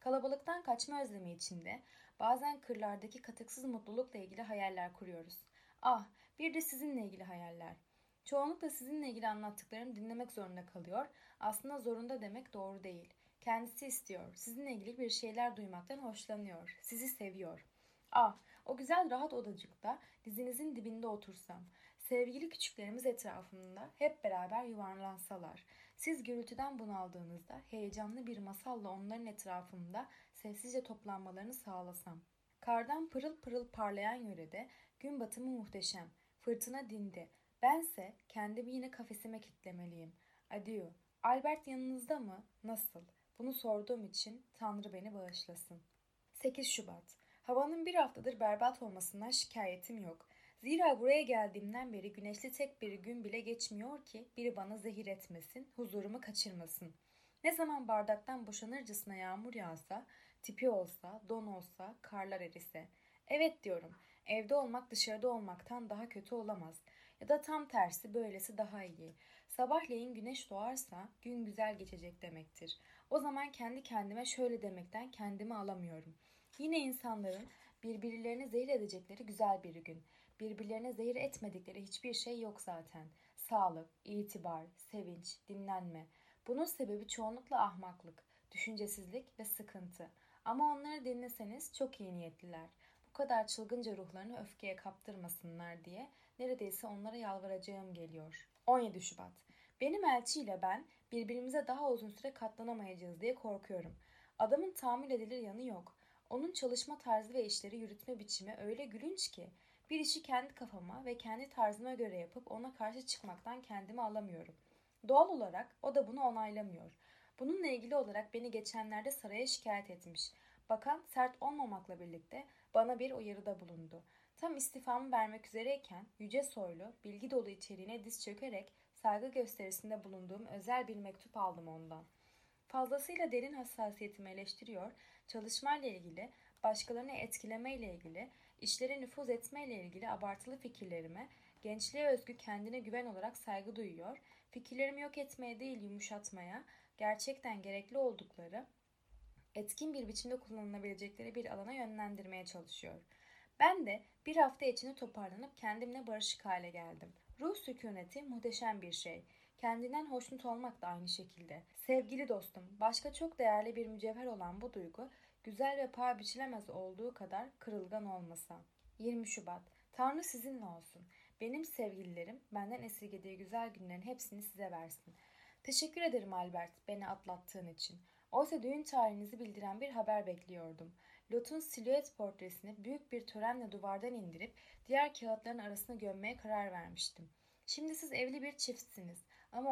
Speaker 1: Kalabalıktan kaçma özlemi içinde bazen kırlardaki katıksız mutlulukla ilgili hayaller kuruyoruz. Ah, bir de sizinle ilgili hayaller. Çoğunlukla sizinle ilgili anlattıklarımı dinlemek zorunda kalıyor. Aslında zorunda demek doğru değil. Kendisi istiyor. Sizinle ilgili bir şeyler duymaktan hoşlanıyor. Sizi seviyor. Ah, o güzel rahat odacıkta dizinizin dibinde otursam. Sevgili küçüklerimiz etrafında hep beraber yuvarlansalar. Siz gürültüden bunaldığınızda heyecanlı bir masalla onların etrafında sessizce toplanmalarını sağlasam. Kardan pırıl pırıl parlayan yörede gün batımı muhteşem. Fırtına dindi. Bense kendimi yine kafesime kitlemeliyim. Adieu. Albert yanınızda mı? Nasıl? Bunu sorduğum için Tanrı beni bağışlasın. 8 Şubat. Havanın bir haftadır berbat olmasından şikayetim yok. Zira buraya geldiğimden beri güneşli tek bir gün bile geçmiyor ki biri bana zehir etmesin, huzurumu kaçırmasın. Ne zaman bardaktan boşanırcasına yağmur yağsa, tipi olsa, don olsa, karlar erise. Evet diyorum, evde olmak dışarıda olmaktan daha kötü olamaz. Ya da tam tersi böylesi daha iyi. Sabahleyin güneş doğarsa gün güzel geçecek demektir. O zaman kendi kendime şöyle demekten kendimi alamıyorum. Yine insanların birbirlerini zehir edecekleri güzel bir gün. Birbirlerine zehir etmedikleri hiçbir şey yok zaten. Sağlık, itibar, sevinç, dinlenme. Bunun sebebi çoğunlukla ahmaklık, düşüncesizlik ve sıkıntı. Ama onları dinleseniz çok iyi niyetliler. Bu kadar çılgınca ruhlarını öfkeye kaptırmasınlar diye neredeyse onlara yalvaracağım geliyor. 17 Şubat. Benim elçi ile ben birbirimize daha uzun süre katlanamayacağız diye korkuyorum. Adamın tahammül edilir yanı yok. Onun çalışma tarzı ve işleri yürütme biçimi öyle gülünç ki bir işi kendi kafama ve kendi tarzıma göre yapıp ona karşı çıkmaktan kendimi alamıyorum. Doğal olarak o da bunu onaylamıyor. Bununla ilgili olarak beni geçenlerde saraya şikayet etmiş. Bakan sert olmamakla birlikte bana bir uyarıda bulundu. Tam istifamı vermek üzereyken yüce soylu, bilgi dolu içeriğine diz çökerek saygı gösterisinde bulunduğum özel bir mektup aldım ondan. Fazlasıyla derin hassasiyetimi eleştiriyor, çalışmayla ilgili, başkalarını etkilemeyle ilgili, işlere nüfuz etmeyle ilgili abartılı fikirlerime, gençliğe özgü kendine güven olarak saygı duyuyor, fikirlerimi yok etmeye değil yumuşatmaya, gerçekten gerekli oldukları, etkin bir biçimde kullanılabilecekleri bir alana yönlendirmeye çalışıyor. Ben de bir hafta içinde toparlanıp kendimle barışık hale geldim. Ruh sükuneti muhteşem bir şey. Kendinden hoşnut olmak da aynı şekilde. Sevgili dostum, başka çok değerli bir mücevher olan bu duygu, güzel ve paha biçilemez olduğu kadar kırılgan olmasa. 20 Şubat. Tanrı sizinle olsun. Benim sevgililerim benden esirgediği güzel günlerin hepsini size versin. Teşekkür ederim Albert beni atlattığın için. Oysa düğün tarihinizi bildiren bir haber bekliyordum. Lot'un silüet portresini büyük bir törenle duvardan indirip diğer kağıtların arasına gömmeye karar vermiştim. Şimdi siz evli bir çiftsiniz.